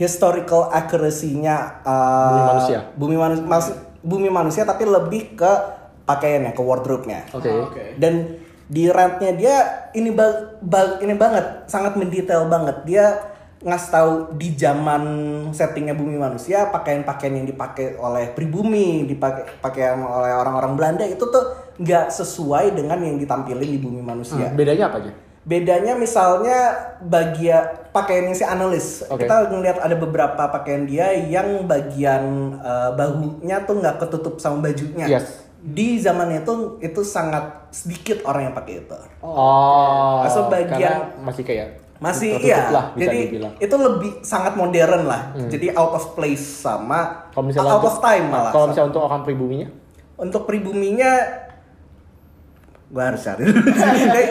[SPEAKER 1] historical accuracy-nya uh,
[SPEAKER 2] Bumi manusia.
[SPEAKER 1] Bumi manusia, bumi manusia tapi lebih ke pakaiannya, ke wardrobe-nya.
[SPEAKER 2] oke
[SPEAKER 3] Oh, Oke.
[SPEAKER 1] Dan di rantnya dia ini ba- ba- ini banget, sangat mendetail banget. Dia ngasih tahu di zaman settingnya bumi manusia, pakaian-pakaian yang dipakai oleh pribumi, dipakai pakaian oleh orang-orang Belanda itu tuh nggak sesuai dengan yang ditampilin di bumi manusia.
[SPEAKER 2] Hmm, bedanya apa aja
[SPEAKER 1] Bedanya misalnya bagian pakaiannya si analis.
[SPEAKER 2] Oke.
[SPEAKER 1] Kita ngeliat ada beberapa pakaian dia yang bagian eh, bahunya tuh nggak ketutup sama bajunya.
[SPEAKER 2] Yes.
[SPEAKER 1] Di zaman itu itu sangat sedikit orang yang pakai itu.
[SPEAKER 2] oh
[SPEAKER 1] Masuk bagian-
[SPEAKER 2] karena masih kayak
[SPEAKER 1] Masih iya.
[SPEAKER 2] lah bisa
[SPEAKER 1] jadi
[SPEAKER 2] dibilang Hmm.
[SPEAKER 1] itu lebih sangat modern lah. Jadi out of place sama out of time malah.
[SPEAKER 2] kalau misalnya untuk orang pribuminya
[SPEAKER 1] Untuk pribuminya gue harus cari dulu.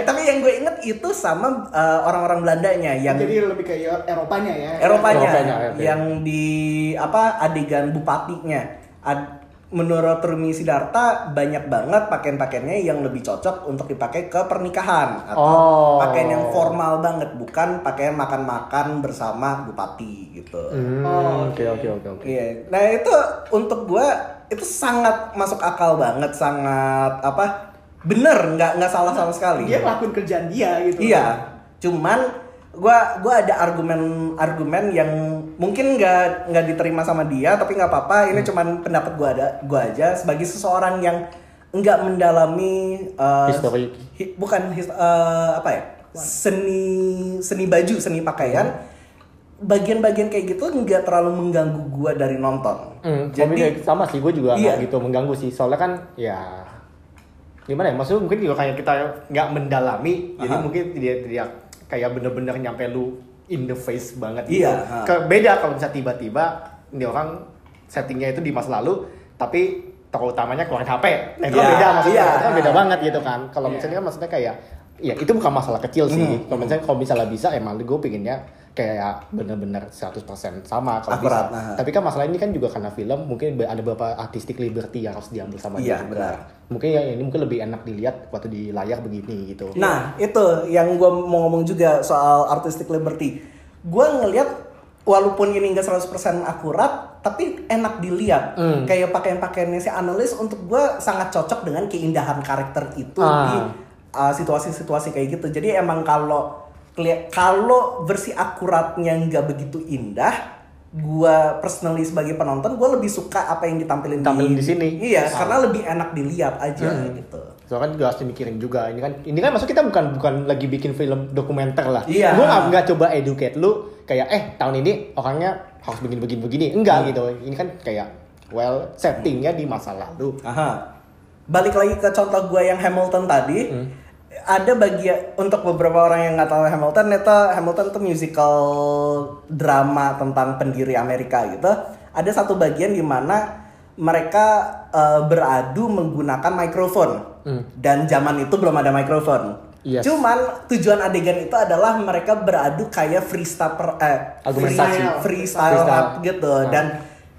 [SPEAKER 1] Tapi yang gue inget itu sama eh, orang-orang Belandanya yang
[SPEAKER 3] Jadi lebih ke Eropanya ya.
[SPEAKER 1] Eropanya,
[SPEAKER 2] Eropanya, oke.
[SPEAKER 1] yang di apa adegan bupatinya. Ad- menurut Rumi Sidarta banyak banget pakaian-pakaiannya yang lebih cocok untuk dipakai ke pernikahan atau
[SPEAKER 2] Oh.
[SPEAKER 1] pakaian yang formal banget, bukan pakaian makan-makan bersama bupati gitu.
[SPEAKER 2] Hmm,
[SPEAKER 3] Oh,
[SPEAKER 2] oke oke oke oke
[SPEAKER 1] Iya. Nah, itu untuk gua itu sangat masuk akal banget, sangat apa? Bener, nggak nggak salah sama sekali.
[SPEAKER 3] Dia ngelakuin kerjaan dia gitu.
[SPEAKER 1] Iya, cuman gua gua ada argumen argumen yang mungkin nggak nggak diterima sama dia, tapi nggak apa-apa. Ini cuman pendapat gua ada gua aja sebagai seseorang yang nggak mendalami eh,
[SPEAKER 2] History.
[SPEAKER 1] hi- bukan his- eh, apa ya seni seni baju seni pakaian. Bagian-bagian kayak gitu nggak terlalu mengganggu gua dari nonton.
[SPEAKER 2] Hmm,
[SPEAKER 1] Jadi
[SPEAKER 2] sama sih, gue juga
[SPEAKER 1] Iya.
[SPEAKER 2] gitu mengganggu sih. Soalnya kan ya gimana ya? Maksudnya mungkin juga kayak kita nggak mendalami, jadi
[SPEAKER 1] Aha.
[SPEAKER 2] mungkin tidak tidak kayak bener-bener nyampe lu in the face banget
[SPEAKER 1] Iya,
[SPEAKER 2] gitu.
[SPEAKER 1] ha.
[SPEAKER 2] Ke- beda kalau misalnya tiba-tiba ini orang settingnya itu di masa lalu tapi tokoh utamanya keluarin HP. Nah, itu kan
[SPEAKER 1] Iya,
[SPEAKER 2] beda maksudnya.
[SPEAKER 1] iya.
[SPEAKER 2] Itu kan beda banget gitu kan. Kalau
[SPEAKER 3] Iya.
[SPEAKER 2] misalnya kan maksudnya kayak ya itu bukan masalah kecil sih.
[SPEAKER 1] Hmm.
[SPEAKER 2] Kalau misalnya kalau misalnya bisa emang gue pinginnya kayak bener-bener 100% sama kalau
[SPEAKER 1] Akurat,
[SPEAKER 2] bisa.
[SPEAKER 1] nah.
[SPEAKER 2] Tapi kan masalah ini kan juga karena film mungkin ada beberapa artistic liberty yang harus diambil sama
[SPEAKER 1] Iya,
[SPEAKER 2] dia
[SPEAKER 1] benar.
[SPEAKER 2] Mungkin yang ini mungkin lebih enak dilihat waktu di layar begini gitu.
[SPEAKER 1] Nah, itu yang gue mau ngomong juga soal artistic liberty. Gue ngelihat walaupun ini nggak 100% akurat, tapi enak dilihat.
[SPEAKER 2] Hmm.
[SPEAKER 1] Kayak pakaian-pakaiannya si analis untuk gue sangat cocok dengan keindahan karakter itu
[SPEAKER 2] Ah.
[SPEAKER 1] di uh, situasi-situasi kayak gitu. Jadi emang kalau kalau versi akuratnya nggak begitu indah, gue personally sebagai penonton gue lebih suka apa yang ditampilin
[SPEAKER 2] Tampilin di sini.
[SPEAKER 1] Iya,
[SPEAKER 2] Ah.
[SPEAKER 1] karena lebih enak dilihat aja
[SPEAKER 2] Hmm.
[SPEAKER 1] gitu.
[SPEAKER 2] Soalnya kan juga harus dimikirin juga. Ini kan ini kan maksud kita bukan bukan lagi bikin film dokumenter lah.
[SPEAKER 1] Iya.
[SPEAKER 2] Gue nggak coba educate lu kayak eh tahun ini orangnya harus begini begini begini. Enggak
[SPEAKER 1] Hmm.
[SPEAKER 2] gitu. Ini kan kayak well settingnya di masa lalu.
[SPEAKER 1] Aha. Balik lagi ke contoh gue yang Hamilton tadi. Ada bagian untuk beberapa orang yang nggak tahu Hamilton itu Hamilton tuh musical drama tentang pendiri Amerika gitu. Ada satu bagian di mana mereka eh, beradu menggunakan mikrofon dan zaman itu belum ada mikrofon.
[SPEAKER 2] Yes.
[SPEAKER 1] Cuman tujuan adegan itu adalah mereka beradu kayak freestyle per- eh,
[SPEAKER 2] Argumentasi.
[SPEAKER 1] free- freestyle,
[SPEAKER 2] Freestyle.
[SPEAKER 1] rap gitu dan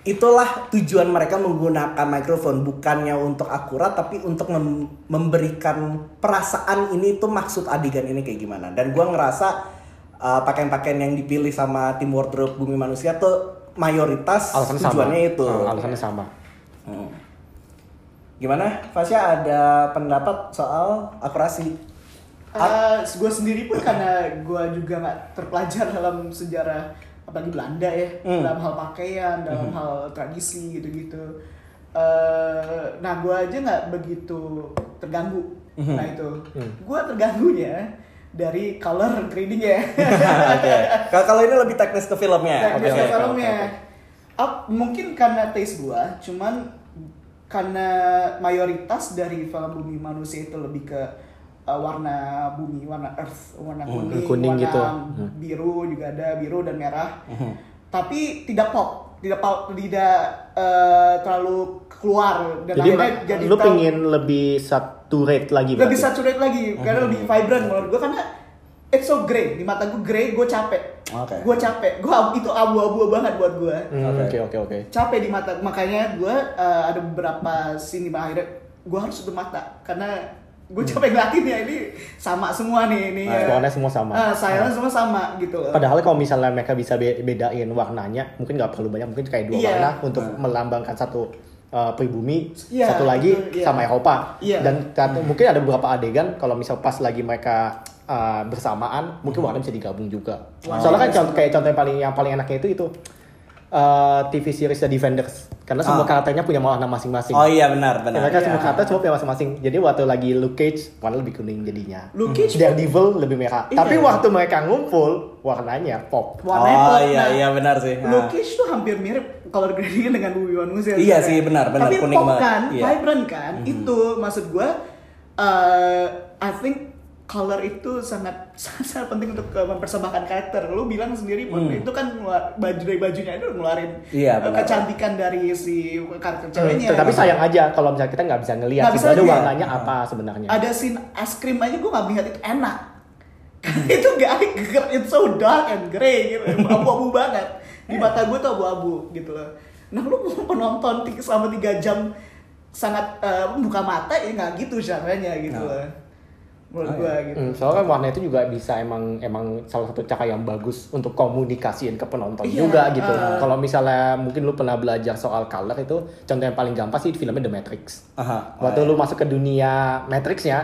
[SPEAKER 1] itulah tujuan mereka menggunakan mikrofon bukannya untuk akurat tapi untuk mem- memberikan perasaan ini tuh maksud adegan ini kayak gimana dan gua ngerasa uh, pakaian-pakaian yang dipilih sama tim wardrobe bumi manusia tuh mayoritas
[SPEAKER 2] Alasannya sama.
[SPEAKER 1] tujuannya itu
[SPEAKER 2] Ah, alasannya sama.
[SPEAKER 1] Hmm. gimana Fasya ada pendapat soal akurasi
[SPEAKER 3] gue sendiri pun karena gue juga nggak terpelajar dalam sejarah apalagi Belanda ya
[SPEAKER 1] Hmm.
[SPEAKER 3] dalam hal pakaian dalam hal tradisi gitu-gitu Eh, nah gue aja nggak begitu terganggu
[SPEAKER 1] Hmm.
[SPEAKER 3] nah itu gue terganggunya dari color grading ya
[SPEAKER 1] Oke. Kalau- Kalau ini lebih teknis ke filmnya.
[SPEAKER 3] teknis
[SPEAKER 2] oke, oke,
[SPEAKER 3] filmnya
[SPEAKER 2] oke,
[SPEAKER 3] Up- mungkin karena taste gue cuman karena mayoritas dari film bumi manusia itu lebih ke uh, warna bumi warna earth warna
[SPEAKER 1] Hmm,
[SPEAKER 3] kuning,
[SPEAKER 2] kuning
[SPEAKER 3] warna
[SPEAKER 2] gitu. Hmm.
[SPEAKER 3] biru juga ada biru dan merah
[SPEAKER 1] Hmm.
[SPEAKER 3] tapi tidak pop tidak pop tidak uh, terlalu keluar dan
[SPEAKER 2] Jadi
[SPEAKER 3] akhirnya jadi
[SPEAKER 2] lu
[SPEAKER 3] terlalu-
[SPEAKER 2] pengen lebih saturate lagi
[SPEAKER 3] lebih
[SPEAKER 2] berarti?
[SPEAKER 3] saturate lagi karena lebih vibrant menurut gue karena it's so grey di mata gue grey gue capek
[SPEAKER 1] Oke.
[SPEAKER 3] gue capek gue itu abu-abu banget buat gue
[SPEAKER 2] Hmm,
[SPEAKER 1] Oke.
[SPEAKER 2] Oke oke oke.
[SPEAKER 3] capek di mata makanya gue uh, ada beberapa scene di akhirnya gue harus tutup mata karena gue capek ngeliatinnya ini sama semua nih ini
[SPEAKER 1] Ah,
[SPEAKER 2] warnanya semua sama.
[SPEAKER 3] uh, sayangnya semua sama gitu loh
[SPEAKER 2] Padahal kalau misalnya mereka bisa be- bedain warnanya, mungkin nggak perlu banyak, mungkin kayak dua
[SPEAKER 3] Iya.
[SPEAKER 2] warna untuk melambangkan satu uh, pribumi,
[SPEAKER 3] Iya,
[SPEAKER 2] satu lagi
[SPEAKER 3] iya.
[SPEAKER 2] sama Eropa.
[SPEAKER 3] Iya.
[SPEAKER 2] Dan satu- mungkin ada beberapa adegan kalau misal pas lagi mereka uh, bersamaan, mungkin warna bisa digabung juga.
[SPEAKER 3] Wow.
[SPEAKER 2] Soalnya kan contoh kayak contoh yang paling yang paling enaknya itu itu uh, TV series The Defenders, karena semua
[SPEAKER 1] Ah.
[SPEAKER 2] karakternya punya warna masing-masing.
[SPEAKER 1] Oh iya benar benar.
[SPEAKER 2] mereka
[SPEAKER 3] Iya.
[SPEAKER 2] semua karakter semua punya masing-masing. Jadi waktu lagi Luke Cage warna lebih kuning jadinya.
[SPEAKER 3] Luke Cage
[SPEAKER 2] Daredevil lebih merah.
[SPEAKER 3] Iya.
[SPEAKER 2] Tapi waktu mereka ngumpul warnanya pop.
[SPEAKER 3] warnanya
[SPEAKER 1] oh
[SPEAKER 3] pop.
[SPEAKER 1] iya
[SPEAKER 3] Nah,
[SPEAKER 1] iya benar sih. Nah.
[SPEAKER 3] Lukish tuh hampir mirip color gradingnya dengan bumi manusia.
[SPEAKER 1] Iya
[SPEAKER 3] sebenarnya.
[SPEAKER 1] sih, benar, benar,
[SPEAKER 3] Tapi
[SPEAKER 1] kuning
[SPEAKER 3] pop
[SPEAKER 1] banget.
[SPEAKER 3] kan,
[SPEAKER 1] Iya.
[SPEAKER 3] vibrant kan. Itu maksud gue, uh, I think color itu sangat sangat, sangat penting untuk uh, mempersembahkan karakter. Lu bilang sendiri pun
[SPEAKER 1] Hmm.
[SPEAKER 3] itu kan baju dari bajunya itu ngeluarin
[SPEAKER 1] Iya,
[SPEAKER 3] uh,
[SPEAKER 1] benar.
[SPEAKER 3] kecantikan dari si karakter
[SPEAKER 2] Hmm,
[SPEAKER 3] ceweknya.
[SPEAKER 2] Tapi sayang aja kalau misalnya kita nggak bisa ngelihat
[SPEAKER 3] Nggak bisa
[SPEAKER 2] sebenarnya
[SPEAKER 3] lihat.
[SPEAKER 2] warnanya apa sebenarnya.
[SPEAKER 3] Ada scene es krim aja gue nggak melihat itu enak. itu gak, it's so dark and grey gitu, abu-abu banget. Di mata gue tuh abu-abu gitu loh. Nah lu mau penonton selama 3 jam sangat eh, buka mata ya nggak gitu caranya gitu
[SPEAKER 1] Nah.
[SPEAKER 3] loh. Menurut
[SPEAKER 1] Oh,
[SPEAKER 3] gue
[SPEAKER 1] iya.
[SPEAKER 3] gitu.
[SPEAKER 2] Hmm, soalnya kan warna itu juga bisa emang emang salah satu cara yang bagus untuk komunikasiin ke penonton
[SPEAKER 3] Iya,
[SPEAKER 2] juga gitu.
[SPEAKER 3] uh.
[SPEAKER 2] Kalau misalnya mungkin lu pernah belajar soal color itu, contoh yang paling gampang sih filmnya The Matrix.
[SPEAKER 1] Aha.
[SPEAKER 2] Waktu
[SPEAKER 1] Oh,
[SPEAKER 2] lu masuk ke dunia Matrixnya,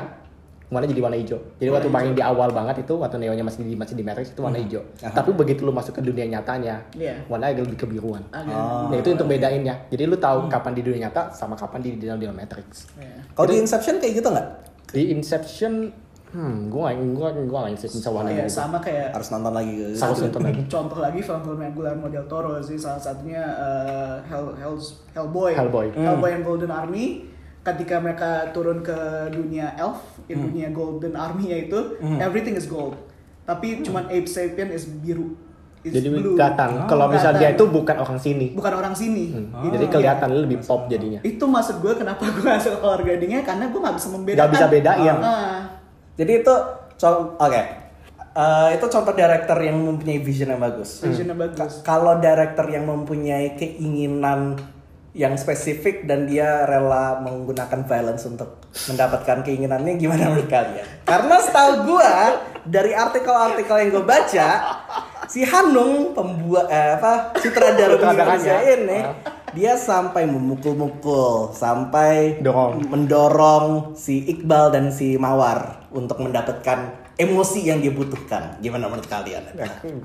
[SPEAKER 2] warna jadi warna hijau. Jadi
[SPEAKER 3] Warna
[SPEAKER 2] waktu
[SPEAKER 3] hijau.
[SPEAKER 2] paling di awal banget itu, waktu Neonya masih di masih di Matrix itu warna hijau.
[SPEAKER 1] Aha.
[SPEAKER 2] Tapi begitu lu masuk ke dunia nyatanya,
[SPEAKER 3] Iya.
[SPEAKER 2] warnanya agak lebih kebiruan.
[SPEAKER 3] Agak-
[SPEAKER 1] Oh.
[SPEAKER 2] Nah itu untuk bedainnya. Jadi lu tahu kapan di dunia nyata sama kapan di dalam dunia Matrix.
[SPEAKER 3] Iya.
[SPEAKER 1] Kalau di Inception kayak gitu nggak?
[SPEAKER 2] Di Inception, hmm, gua nggak gua gua nggak Inception
[SPEAKER 3] Iya,
[SPEAKER 2] gitu.
[SPEAKER 3] sama kayak
[SPEAKER 1] Harus nonton lagi.
[SPEAKER 2] Harus nonton lagi.
[SPEAKER 3] contoh lagi film-film Guillermo del Toro sih salah satunya eh, Hell Hell's Hellboy.
[SPEAKER 2] Hellboy.
[SPEAKER 3] Hellboy and Golden Army ketika mereka turun ke dunia elf,
[SPEAKER 2] Hmm.
[SPEAKER 3] dunia Golden Army-nya itu everything is gold. tapi cuman Abe Sapien is biru.
[SPEAKER 2] Jadi
[SPEAKER 3] blue.
[SPEAKER 2] kelihatan kalau misal dia itu bukan orang sini.
[SPEAKER 3] bukan orang sini.
[SPEAKER 2] Hmm. Jadi kelihatan lebih pop jadinya.
[SPEAKER 3] Itu maksud gue kenapa gue gak suka color gradingnya karena gue gak bisa membedakan.
[SPEAKER 2] Gak bisa bedain.
[SPEAKER 3] Ah.
[SPEAKER 1] Jadi itu contoh oke. Eh, itu contoh director yang mempunyai vision yang bagus.
[SPEAKER 3] Visionnya
[SPEAKER 1] Ka-
[SPEAKER 3] bagus.
[SPEAKER 1] Kalau director yang mempunyai keinginan yang spesifik dan dia rela menggunakan violence untuk mendapatkan keinginannya gimana menurut kalian? Karena setahu gua dari artikel-artikel yang gue baca si Hanung pembuat eh, apa sutradara. Indonesia ini dia sampai memukul-mukul sampai
[SPEAKER 2] Dorong.
[SPEAKER 1] mendorong si Iqbal dan si Mawar untuk mendapatkan emosi yang dia butuhkan. Gimana menurut kalian?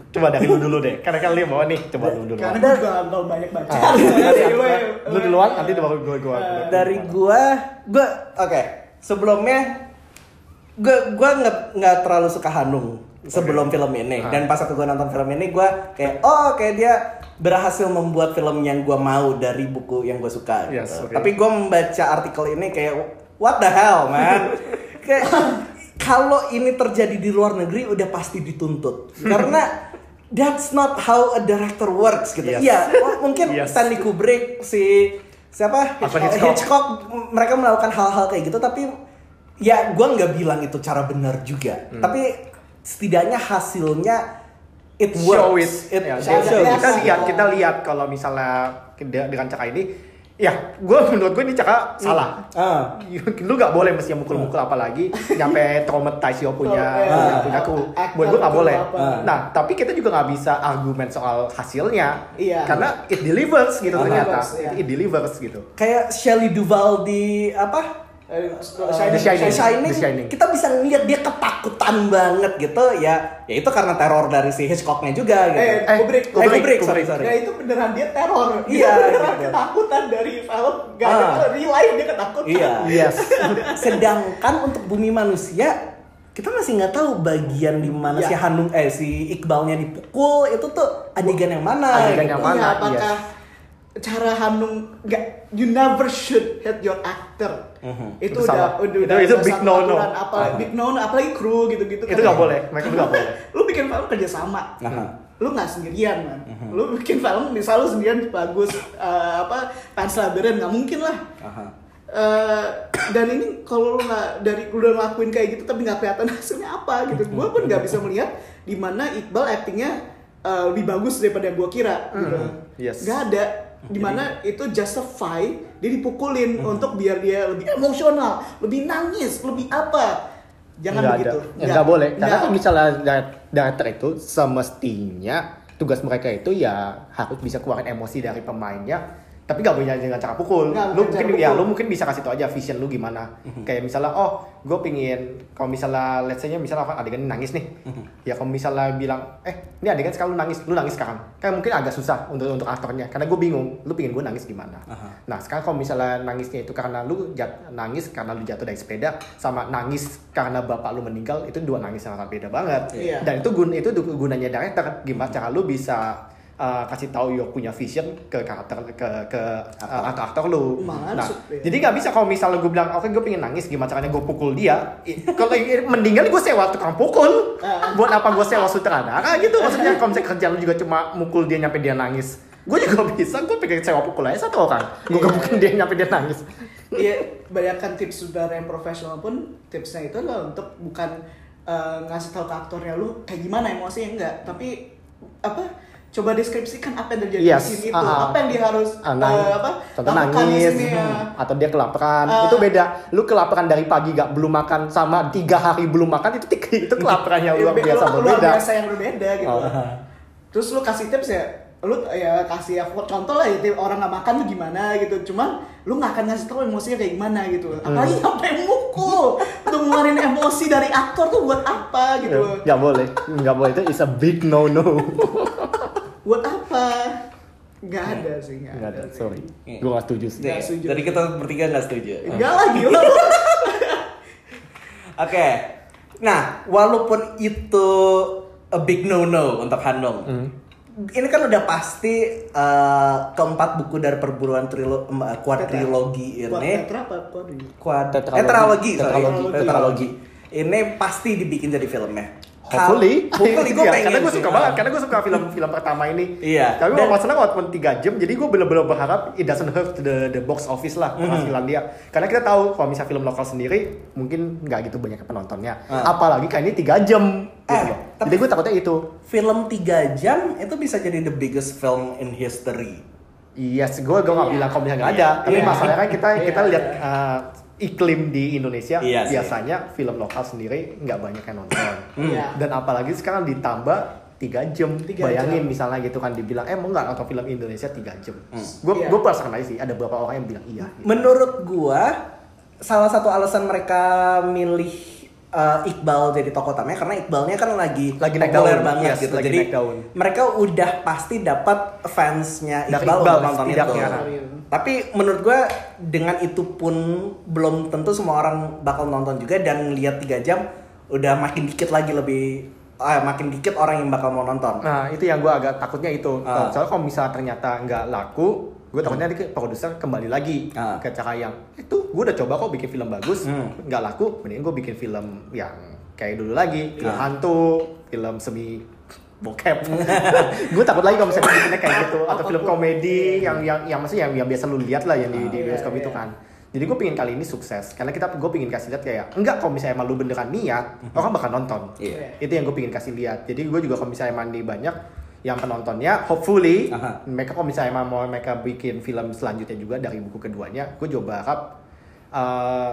[SPEAKER 2] Coba dari lu dulu deh. Karena kalian bawa nih, coba lu dulu.
[SPEAKER 3] Karena gue juga gak banyak baca.
[SPEAKER 2] Ah, nanti aku-
[SPEAKER 3] Lu-
[SPEAKER 2] lu duluan, nanti baru gue gue.
[SPEAKER 1] Dari gua, gua oke. Sebelumnya gua gua nggak nggak terlalu suka Hanung sebelum film ini
[SPEAKER 2] Ah.
[SPEAKER 1] dan pas aku gua nonton film ini gua kayak oh kayak dia berhasil membuat film yang gua mau dari buku yang gua suka
[SPEAKER 2] Yes,
[SPEAKER 1] gitu.
[SPEAKER 2] oke.
[SPEAKER 1] Tapi gua membaca artikel ini kayak what the hell man. kayak kalau ini terjadi di luar negeri udah pasti dituntut karena that's not how a director works gitu.
[SPEAKER 2] Yes.
[SPEAKER 1] Oh, mungkin
[SPEAKER 2] Yes.
[SPEAKER 1] Stanley Kubrick si siapa Hitchcock,
[SPEAKER 2] Hitchcock.
[SPEAKER 1] Hitchcock, mereka melakukan hal-hal kayak gitu tapi ya gua nggak bilang itu cara benar juga
[SPEAKER 2] Hmm.
[SPEAKER 1] tapi setidaknya hasilnya it
[SPEAKER 2] show
[SPEAKER 1] works
[SPEAKER 2] it. Ya, show.
[SPEAKER 3] Kelihatan.
[SPEAKER 2] Kita lihat, kita lihat kalau misalnya de- dengan cara ini, ya, gue menurut gue ini cara salah.
[SPEAKER 1] Ah.
[SPEAKER 2] lu nggak boleh mesti mukul-mukul apalagi nyampe traumatize yo punya kru.
[SPEAKER 3] Actor
[SPEAKER 2] buat gue
[SPEAKER 3] atau
[SPEAKER 2] boleh
[SPEAKER 3] apa.
[SPEAKER 2] nah tapi kita juga nggak bisa argumen soal hasilnya
[SPEAKER 3] Iya.
[SPEAKER 2] karena it delivers gitu
[SPEAKER 1] Ah.
[SPEAKER 2] ternyata
[SPEAKER 3] Delivers, iya.
[SPEAKER 2] it, it delivers gitu
[SPEAKER 1] kayak Shelley Duvall di apa Uh,
[SPEAKER 3] Shining.
[SPEAKER 2] The Shining.
[SPEAKER 1] The Shining,
[SPEAKER 2] The Shining.
[SPEAKER 1] kita bisa ngeliat dia ketakutan banget gitu ya ya itu karena teror dari si Hitchcocknya juga gitu
[SPEAKER 3] Eh,
[SPEAKER 2] Eh,
[SPEAKER 3] Kubrick.
[SPEAKER 1] Eh, Kubrick, sorry, sorry.
[SPEAKER 3] Ya itu beneran dia teror. Dia
[SPEAKER 1] Iya,
[SPEAKER 3] beneran
[SPEAKER 1] gitu.
[SPEAKER 3] ketakutan dari film. Gak
[SPEAKER 1] Ah.
[SPEAKER 3] ada real life dia ketakutan.
[SPEAKER 1] iya
[SPEAKER 2] yes
[SPEAKER 1] sedangkan untuk bumi manusia kita masih nggak tahu bagian di mana
[SPEAKER 3] Iya.
[SPEAKER 1] si Hanung eh si Iqbalnya dipukul itu tuh adegan yang mana
[SPEAKER 2] Adegan yang
[SPEAKER 3] Iya,
[SPEAKER 2] mana,
[SPEAKER 3] apakah cara Hanung nggak you never should hit your actor.
[SPEAKER 1] Mhm.
[SPEAKER 3] Itu,
[SPEAKER 2] Itu
[SPEAKER 3] udah udah
[SPEAKER 2] Itu-
[SPEAKER 3] udah
[SPEAKER 2] itu big
[SPEAKER 3] satu
[SPEAKER 2] no-no.
[SPEAKER 3] aturan, apa
[SPEAKER 1] Ah.
[SPEAKER 3] big no no apalagi kru gitu-gitu.
[SPEAKER 2] itu nggak boleh mereka nggak boleh
[SPEAKER 3] Lu bikin film kerja sama.
[SPEAKER 1] Aha.
[SPEAKER 3] Lu nggak sendirian man.
[SPEAKER 2] Mhm.
[SPEAKER 3] Lu bikin film misal lu sendirian bagus eh, apa Pan's Labyrinth nggak mungkin lah.
[SPEAKER 1] Aha.
[SPEAKER 3] Eh, dan ini kalau lu nggak dari lu udah ngelakuin kayak gitu tapi nggak kelihatan hasilnya apa gitu gue pun nggak bisa melihat di mana Iqbal actingnya eh, lebih bagus daripada yang gue kira gitu
[SPEAKER 2] Mhm. Yes.
[SPEAKER 3] nggak ada di mana itu justify dia dipukulin untuk biar dia lebih emosional lebih nangis lebih apa. Jangan
[SPEAKER 2] nggak
[SPEAKER 3] begitu.
[SPEAKER 2] ada. Ya, nggak. boleh. Karena
[SPEAKER 3] Nggak.
[SPEAKER 2] kalau misalnya di- director itu semestinya tugas mereka itu ya harus bisa keluarin emosi dari pemainnya tapi nggak boleh dengan cara pukul.
[SPEAKER 3] Nggak,
[SPEAKER 2] lu mungkin ya
[SPEAKER 3] pukul.
[SPEAKER 2] lu mungkin bisa kasih tau aja vision lu gimana. Kayak misalnya oh gue pingin kalau misalnya let's say misalnya apa adegan nangis nih. Ya kalau misalnya bilang eh ini adegan sekarang lu nangis lu nangis sekarang. Kan mungkin agak susah untuk untuk aktornya karena gue bingung lu pingin gue nangis gimana?
[SPEAKER 1] Aha.
[SPEAKER 2] nah sekarang kalau misalnya nangisnya itu karena lu jat, nangis karena lu jatuh dari sepeda sama nangis karena bapak lu meninggal itu dua nangis yang sangat beda banget.
[SPEAKER 3] Iya.
[SPEAKER 2] dan itu gun itu gunanya director gimana cara lu bisa uh, kasih tahu yo punya vision ke karakter ke ke uh, aktor-aktor lu.
[SPEAKER 3] Malah
[SPEAKER 2] Nah,
[SPEAKER 3] iya.
[SPEAKER 2] jadi nggak bisa kalau misalnya gue bilang oke gue pengen nangis gimana caranya gue pukul dia. I- Kalau mendingan gue sewa tukang pukul.
[SPEAKER 3] Ah.
[SPEAKER 2] Buat apa gue sewa sutradara gitu maksudnya kalau misalnya kerjaan lu juga cuma mukul dia nyampe dia nangis. Gue juga bisa, gue pengen sewa pukul aja satu orang. Gue
[SPEAKER 3] Iya.
[SPEAKER 2] gebukin dia nyampe dia nangis.
[SPEAKER 3] Iya, bayangkan tips saudara yang profesional pun tipsnya itu adalah untuk bukan eh, ngasih tahu ke aktornya lu kayak gimana emosinya enggak, tapi apa? Coba deskripsikan apa yang terjadi
[SPEAKER 2] Yes,
[SPEAKER 3] di sini itu, apa yang dia harus
[SPEAKER 2] nang-
[SPEAKER 3] apa?
[SPEAKER 2] contoh
[SPEAKER 3] lakukan di
[SPEAKER 2] nangis
[SPEAKER 3] sini ya.
[SPEAKER 2] hmm, atau dia kelaparan
[SPEAKER 3] Ah.
[SPEAKER 2] itu beda lu kelaparan dari pagi gak belum makan sama tiga hari belum makan itu itu kelaparan yang luar
[SPEAKER 3] Iya,
[SPEAKER 2] biasa
[SPEAKER 3] lu- luar
[SPEAKER 2] berbeda
[SPEAKER 3] biasa yang berbeda gitu.
[SPEAKER 2] Oh.
[SPEAKER 3] Terus lu kasih tips ya, lu ya kasih ya, contoh lah ya orang nggak makan tuh gimana gitu. Cuman lu nggak akan ngasih tahu emosinya kayak gimana gitu.
[SPEAKER 2] Hmm.
[SPEAKER 3] Apalagi sampai mukul. Untuk ngeluarin emosi dari aktor tuh buat apa gitu.
[SPEAKER 2] nggak boleh nggak boleh itu is a big no no
[SPEAKER 3] Buat apa? Nggak ada sih, nggak
[SPEAKER 2] nggak ada
[SPEAKER 3] sih.
[SPEAKER 2] sorry
[SPEAKER 1] Iya.
[SPEAKER 2] gue nggak setuju sih
[SPEAKER 1] Nih,
[SPEAKER 3] Nggak setuju.
[SPEAKER 1] Jadi kita bertiga nggak setuju.
[SPEAKER 3] Enggak lagi lu.
[SPEAKER 1] Oke. Nah, walaupun itu a big no-no untuk Hanung.
[SPEAKER 2] Hmm.
[SPEAKER 1] Ini kan udah pasti eh, keempat buku dari perburuan trilo, em, eh, quadrilogi
[SPEAKER 3] Buat
[SPEAKER 1] ini.
[SPEAKER 3] tetra apa?
[SPEAKER 2] Tetralogi.
[SPEAKER 1] tetralogi, sorry.
[SPEAKER 2] Tetralogi.
[SPEAKER 1] Tetralogi. Ini pasti dibikin jadi filmnya.
[SPEAKER 2] Hopefully,
[SPEAKER 1] hopefully gue
[SPEAKER 2] Iya,
[SPEAKER 1] pengen
[SPEAKER 2] karena gue
[SPEAKER 1] sih.
[SPEAKER 2] suka banget, karena gue suka film-film pertama ini.
[SPEAKER 1] Iya.
[SPEAKER 2] Tapi
[SPEAKER 1] Dan-
[SPEAKER 2] masalah walaupun 3 jam, jadi gue bener-bener berharap it doesn't hurt the, the box office lah
[SPEAKER 1] Mhm.
[SPEAKER 2] penghasilan dia. Karena kita tahu kalau misalnya film lokal sendiri mungkin nggak gitu banyak penontonnya.
[SPEAKER 1] Ah.
[SPEAKER 2] Apalagi kayak ini 3 jam. Gitu
[SPEAKER 1] Eh,
[SPEAKER 2] loh.
[SPEAKER 1] tapi-
[SPEAKER 2] Jadi gue takutnya itu.
[SPEAKER 1] Film 3 jam itu bisa jadi the biggest film in history.
[SPEAKER 2] Iya, yes, gue gue nggak
[SPEAKER 3] Iya.
[SPEAKER 2] bilang kalau misalnya nggak ada. Tapi
[SPEAKER 3] Iya.
[SPEAKER 2] masalahnya kan kita
[SPEAKER 3] Iya,
[SPEAKER 2] kita lihat
[SPEAKER 3] iya.
[SPEAKER 2] uh, iklim di Indonesia
[SPEAKER 1] Iya sih.
[SPEAKER 2] biasanya film lokal sendiri nggak banyak yang nonton.
[SPEAKER 3] Iya.
[SPEAKER 2] Dan apalagi sekarang ditambah tiga jam.
[SPEAKER 3] Tiga
[SPEAKER 2] Bayangin
[SPEAKER 3] jam.
[SPEAKER 2] misalnya gitu kan dibilang, eh mau nggak nonton film Indonesia tiga jam.
[SPEAKER 1] Hmm.
[SPEAKER 2] Gue
[SPEAKER 3] Iya.
[SPEAKER 2] gue perasaan aja sih ada beberapa orang yang bilang iya.
[SPEAKER 1] Menurut gua salah satu alasan mereka milih uh, Iqbal jadi tokoh utamanya karena Iqbalnya kan lagi
[SPEAKER 2] Lagi naik daun.
[SPEAKER 1] banget
[SPEAKER 2] Yes,
[SPEAKER 1] gitu.
[SPEAKER 2] lagi
[SPEAKER 1] Jadi
[SPEAKER 2] naik daun.
[SPEAKER 1] mereka udah pasti dapat fansnya Iqbal,
[SPEAKER 2] Iqbal,
[SPEAKER 1] untuk nonton itu. Tapi menurut gua dengan itu pun belum tentu semua orang bakal nonton juga dan lihat tiga jam udah makin dikit lagi lebih ah, makin dikit orang yang bakal mau nonton.
[SPEAKER 2] Nah itu yang gue agak takutnya itu.
[SPEAKER 1] Ah.
[SPEAKER 2] Soalnya kalau misalnya ternyata nggak laku, gue takutnya nanti produser kembali lagi
[SPEAKER 1] Ah.
[SPEAKER 2] ke cara yang itu gue udah coba kok bikin film bagus,
[SPEAKER 1] Hmm.
[SPEAKER 2] nggak laku, mending gue bikin film yang kayak dulu lagi, film
[SPEAKER 1] Ah.
[SPEAKER 2] hantu, film semi bokep. gue takut lagi kalau misalnya bikinnya kayak gitu atau film komedi yang yang yang maksudnya yang, yang biasa lu lihat lah yang di, di
[SPEAKER 3] Iya,
[SPEAKER 2] bioskop itu
[SPEAKER 3] iya.
[SPEAKER 2] kan. Jadi gue pingin kali ini sukses karena kita gue pingin kasih lihat kayak enggak kalau misalnya emang lu beneran niat orang bakal nonton.
[SPEAKER 1] Iya.
[SPEAKER 2] Itu yang gue pingin kasih lihat. Jadi gue juga kalau misalnya emang di banyak yang penontonnya, hopefully
[SPEAKER 1] Aha.
[SPEAKER 2] mereka kalau misalnya emang mau mereka bikin film selanjutnya juga dari buku keduanya, gue coba harap uh,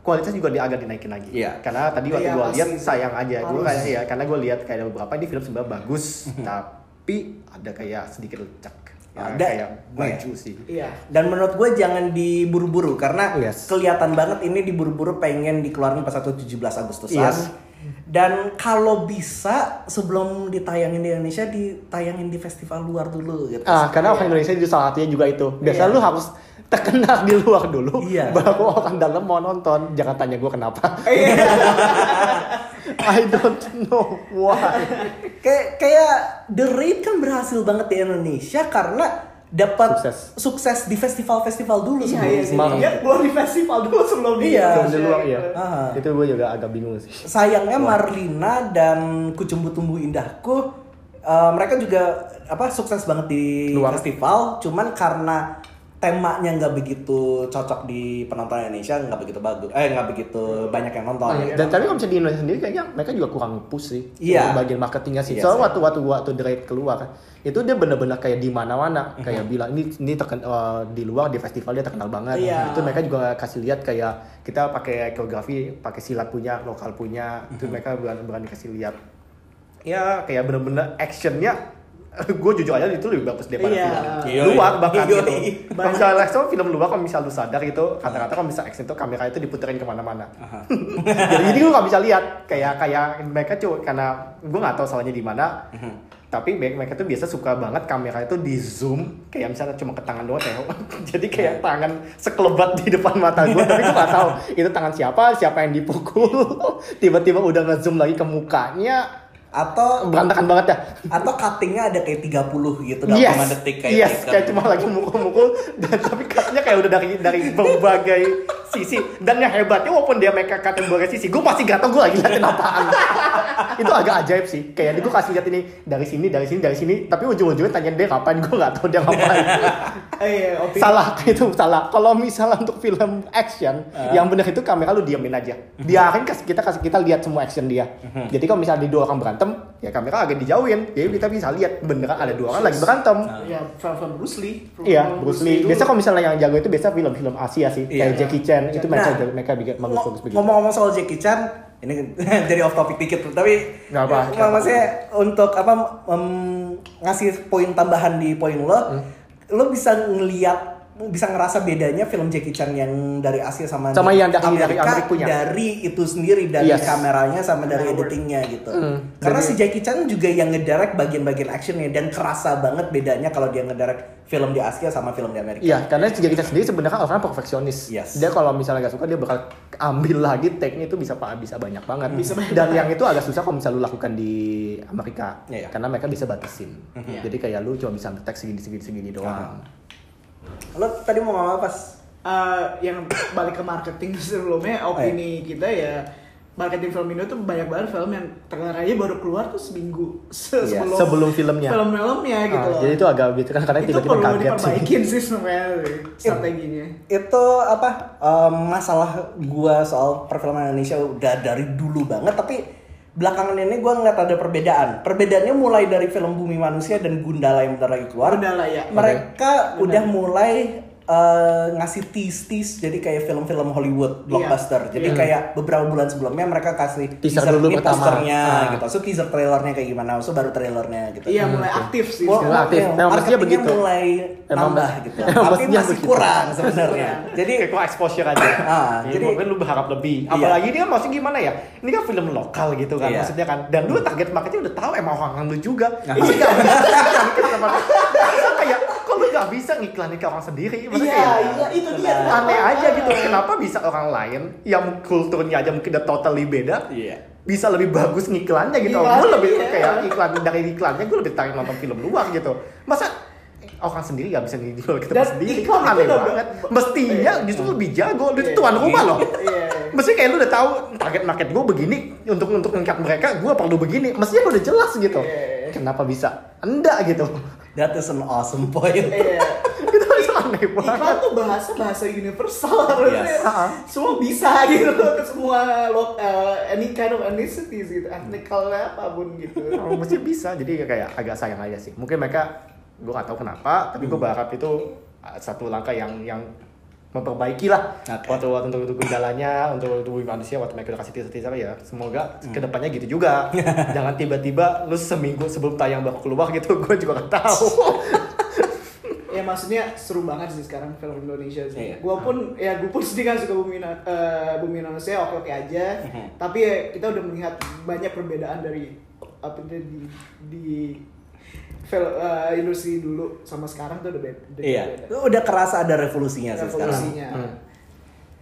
[SPEAKER 2] kualitas juga dia agak dinaikin lagi.
[SPEAKER 1] Iya.
[SPEAKER 2] Karena tadi waktu
[SPEAKER 3] Iya,
[SPEAKER 2] gue lihat sayang aja, gue kayak ya karena gue lihat kayak ada beberapa ini film sebenarnya bagus, tapi ada kayak sedikit lecak. Ya,
[SPEAKER 1] Ada.
[SPEAKER 2] kayak
[SPEAKER 1] Oh,
[SPEAKER 2] baju sih.
[SPEAKER 3] Iya.
[SPEAKER 1] Dan menurut gue jangan diburu-buru karena
[SPEAKER 2] Yes.
[SPEAKER 1] kelihatan banget ini diburu-buru pengen dikeluarin pas satu 17 Agustusan.
[SPEAKER 2] Yes.
[SPEAKER 1] Dan kalau bisa sebelum ditayangin di Indonesia ditayangin di festival luar dulu gitu.
[SPEAKER 2] Ah, karena orang Indonesia itu salah satunya juga itu. Biasanya
[SPEAKER 1] Iya.
[SPEAKER 2] lu harus terkenal di luar dulu,
[SPEAKER 1] Iya.
[SPEAKER 2] baru orang dalam mau nonton. Jangan tanya gue kenapa.
[SPEAKER 3] Iya.
[SPEAKER 2] I don't know why.
[SPEAKER 1] Kayak kayak The Raid kan berhasil banget di Indonesia karena dapat
[SPEAKER 2] Sukses.
[SPEAKER 1] sukses di festival-festival dulu
[SPEAKER 3] Iya,
[SPEAKER 1] sebelum
[SPEAKER 3] iya sih.
[SPEAKER 1] sini.
[SPEAKER 2] Malah.
[SPEAKER 3] Dia keluar di festival dulu sebelum
[SPEAKER 1] Iya.
[SPEAKER 2] Film di luar ya.
[SPEAKER 1] Ah.
[SPEAKER 2] Itu gue juga agak bingung sih.
[SPEAKER 1] sayangnya Marlina dan Kucumbu Tumbuh Indahku eh, mereka juga apa sukses banget di
[SPEAKER 2] Luar.
[SPEAKER 1] festival cuman karena temanya nggak begitu cocok di penonton Indonesia nggak begitu bagus eh nggak begitu banyak yang nonton
[SPEAKER 3] Banyak.
[SPEAKER 2] Dan tapi kalau misalnya di Indonesia sendiri kayaknya mereka juga kurang push sih.
[SPEAKER 1] Iya.
[SPEAKER 2] Bagian marketingnya sih.
[SPEAKER 1] Iya
[SPEAKER 2] Soalnya waktu waktu waktu The Raid keluar itu dia benar-benar kayak di mana-mana
[SPEAKER 1] Mhm.
[SPEAKER 2] kayak bilang ini ini terken, eh, di luar di festival dia terkenal banget.
[SPEAKER 3] Iya.
[SPEAKER 2] Itu mereka juga kasih lihat kayak kita pakai koreografi, pakai silat punya, lokal punya. Itu
[SPEAKER 1] Mhm.
[SPEAKER 2] mereka berani, berani kasih lihat. Ya kayak bener-bener actionnya gue jujur aja itu lebih bagus daripada
[SPEAKER 3] Iya.
[SPEAKER 1] Iya,
[SPEAKER 2] film luar
[SPEAKER 1] iya.
[SPEAKER 2] bahkan
[SPEAKER 1] Iya,
[SPEAKER 2] gitu.
[SPEAKER 1] iya.
[SPEAKER 2] Kalau misalnya like, so, film luar kalau misal lu sadar itu kata-kata kalau misal action itu kamera itu diputerin ke
[SPEAKER 1] mana-mana.
[SPEAKER 2] Jadi gue nggak bisa lihat kayak kayak mereka cuy karena gue nggak tahu salahnya di mana. Tapi mereka, mereka tuh biasa suka banget kamera itu di zoom kayak misalnya cuma ke tangan doang tengok. jadi kayak tangan sekelebat di depan mata gue tapi gue nggak tahu itu tangan siapa siapa yang dipukul. Tiba-tiba udah ngezoom lagi ke mukanya
[SPEAKER 1] atau
[SPEAKER 2] berantakan banget ya.
[SPEAKER 1] atau cuttingnya ada kayak 30 gitu dalam
[SPEAKER 2] Yes,
[SPEAKER 1] 5 detik kayak
[SPEAKER 2] yes, kayak cuma lagi mukul-mukul dan tapi cutnya kayak udah dari dari berbagai sisi dan yang hebatnya walaupun dia mereka cut dari berbagai sisi, gue masih gak tau gue lagi liatin apaan. Itu agak ajaib sih, kayak gue kasih lihat ini dari sini, dari sini, dari sini, tapi ujung-ujungnya tanya dia kapan, gue gak tau dia ngapain.
[SPEAKER 3] Eh, iya, opini.
[SPEAKER 2] salah itu salah. Kalau misalnya untuk film action, yang benar itu kamera lu diamin aja. Biarin kasih kita kasih kita lihat semua action dia. Jadi kalau misalnya di dua orang berantem, ya kamera agak dijauhin. Jadi kita bisa lihat beneran ada dua orang lagi berantem.
[SPEAKER 3] Ya, film-film Bruce Lee.
[SPEAKER 2] Iya,
[SPEAKER 3] Film
[SPEAKER 2] Bruce Lee. Biasa kalau misalnya yang jago itu biasa film-film Asia sih,
[SPEAKER 1] Iya.
[SPEAKER 2] kayak Jackie Chan itu mereka
[SPEAKER 1] Nah,
[SPEAKER 2] mereka bikin bagus bagus begitu.
[SPEAKER 1] Ngomong-ngomong soal Jackie Chan, ini jadi off topic dikit tapi
[SPEAKER 2] Nggak apa,
[SPEAKER 1] ya,
[SPEAKER 2] apa.
[SPEAKER 1] maksudnya untuk apa em, ngasih poin tambahan di poin lo,
[SPEAKER 2] Hmm.
[SPEAKER 1] lo bisa ngeliat bisa ngerasa bedanya film Jackie Chan yang dari Asia sama,
[SPEAKER 2] Sama yang dari- dari Amerika punya.
[SPEAKER 1] dari itu sendiri dari
[SPEAKER 2] Yes.
[SPEAKER 1] kameranya sama dari editingnya gitu.
[SPEAKER 2] Hmm,
[SPEAKER 1] Karena
[SPEAKER 2] jadi-
[SPEAKER 1] si Jackie Chan juga yang ngedirect bagian-bagian actionnya dan kerasa banget bedanya kalau dia ngedirect film di Asia sama film di Amerika.
[SPEAKER 2] Iya, karena si Jackie Chan sendiri sebenarnya orang perfeksionis.
[SPEAKER 1] Yes.
[SPEAKER 2] Dia kalau misalnya gak suka dia bakal ambil lagi take-nya itu bisa bisa banyak banget.
[SPEAKER 3] Bisa banyak
[SPEAKER 2] Dan yang itu agak susah kalau misalnya lu lakukan di Amerika.
[SPEAKER 1] Iya, iya.
[SPEAKER 2] Karena mereka bisa batasin.
[SPEAKER 3] Iya.
[SPEAKER 2] Jadi kayak lu cuma bisa ambil teks segini segini segini doang.
[SPEAKER 1] Lo tadi mau ngomong apa pas?
[SPEAKER 3] Eh, yang balik ke marketing sebelumnya opini kita ya marketing film Indo tuh banyak banget film yang trailernya baru keluar tuh seminggu se-
[SPEAKER 2] Iya,
[SPEAKER 3] sebelum
[SPEAKER 2] sebelum filmnya.
[SPEAKER 3] film-filmnya gitu
[SPEAKER 2] Ah,
[SPEAKER 3] loh.
[SPEAKER 2] jadi itu agak gitu kan karena tiba-tiba
[SPEAKER 3] perlu
[SPEAKER 2] kaget sih.
[SPEAKER 3] diperbaikin sih sebenarnya strateginya.
[SPEAKER 1] itu apa em, masalah gua soal perfilman Indonesia udah dari dulu banget tapi belakangan ini gua ngeliat ada perbedaan. Perbedaannya mulai dari film Bumi Manusia dan Gundala yang bentar lagi keluar.
[SPEAKER 3] Gundala, ya.
[SPEAKER 1] mereka udah mulai eh, ngasih tease-tease jadi kayak film-film Hollywood blockbuster jadi
[SPEAKER 3] Iya.
[SPEAKER 1] kayak beberapa bulan sebelumnya mereka kasih
[SPEAKER 2] Teaser dulu
[SPEAKER 1] ini
[SPEAKER 2] pertama.
[SPEAKER 1] posternya
[SPEAKER 2] Ah.
[SPEAKER 1] gitu so teaser trailernya kayak gimana so baru trailernya gitu
[SPEAKER 3] Iya mulai aktif sih.
[SPEAKER 1] Mulai
[SPEAKER 2] aktif. Memang
[SPEAKER 1] marketingnya
[SPEAKER 2] begitu.
[SPEAKER 1] mulai
[SPEAKER 2] Emang
[SPEAKER 1] nambah
[SPEAKER 2] mas-
[SPEAKER 1] gitu
[SPEAKER 2] emang
[SPEAKER 1] tapi masih
[SPEAKER 2] begitu.
[SPEAKER 1] kurang sebenarnya jadi
[SPEAKER 2] Kayak kok exposure aja.
[SPEAKER 1] Ah,
[SPEAKER 2] Jadi
[SPEAKER 1] jadi-
[SPEAKER 2] mungkin lu berharap lebih.
[SPEAKER 1] Iya.
[SPEAKER 2] Apalagi ini kan maksudnya gimana ya? Ini kan film lokal gitu kan
[SPEAKER 1] Iya.
[SPEAKER 2] maksudnya kan. Dan lu target marketnya udah tahu emang orang lu juga. Kenapa? kayak kok lu gak bisa ngiklanin ke orang sendiri? Maksudnya
[SPEAKER 3] Iya,
[SPEAKER 2] kayak,
[SPEAKER 3] iya itu dia.
[SPEAKER 2] aneh aja gitu. Kenapa bisa orang lain yang kulturnya aja mungkin udah totally beda?
[SPEAKER 1] Iya.
[SPEAKER 2] bisa lebih bagus ngiklannya gitu.
[SPEAKER 3] Iya,
[SPEAKER 2] gue lebih
[SPEAKER 3] iya.
[SPEAKER 2] kayak iklan dari iklannya gue lebih tarik nonton film luar gitu. Masa orang sendiri gak bisa ngejual kita
[SPEAKER 3] Dan
[SPEAKER 2] sendiri
[SPEAKER 3] iklan
[SPEAKER 2] itu aneh banget. Mestinya
[SPEAKER 3] Iya.
[SPEAKER 2] justru lebih jago. Lu itu
[SPEAKER 3] Iya.
[SPEAKER 2] tuan rumah loh.
[SPEAKER 3] Iya.
[SPEAKER 2] Mesti kayak lu udah tahu target market gue begini untuk untuk ngangkat mereka gue perlu begini. Mestinya udah jelas gitu.
[SPEAKER 3] Iya.
[SPEAKER 2] Kenapa bisa? Enggak gitu.
[SPEAKER 1] That is an awesome point.
[SPEAKER 3] Iya.
[SPEAKER 2] itu itu aneh banget.
[SPEAKER 3] Iklan tuh bahasa bahasa universal harusnya.
[SPEAKER 1] Yes.
[SPEAKER 3] Semua bisa gitu ke semua lo, uh, any kind of ethnicities gitu, ethnicalnya apa pun gitu.
[SPEAKER 2] Oh, mesti bisa jadi kayak agak sayang aja sih mungkin mereka gue gak tahu kenapa tapi gue berharap itu uh, satu langkah yang yang memperbaiki lah
[SPEAKER 1] Oke.
[SPEAKER 2] waktu waktu untuk, untuk kendalanya untuk tubuh manusia waktu mereka udah kasih teaser teaser ya semoga ke depannya gitu juga jangan tiba-tiba lu seminggu sebelum tayang baru keluar gitu gue juga gak tahu
[SPEAKER 3] Ya maksudnya seru banget sih sekarang film Indonesia sih.
[SPEAKER 1] Iya.
[SPEAKER 3] Gua pun ya gue pun sedih kan suka Bumi eh, Bumi Indonesia oke oke aja.
[SPEAKER 1] Mhm.
[SPEAKER 3] Tapi ya kita udah melihat banyak perbedaan dari apa di di film eh, industri dulu sama sekarang tuh udah beda. udah
[SPEAKER 1] Iya.
[SPEAKER 3] beda.
[SPEAKER 1] Udah kerasa ada revolusinya sih sekarang.
[SPEAKER 3] Revolusinya.
[SPEAKER 2] Hmm.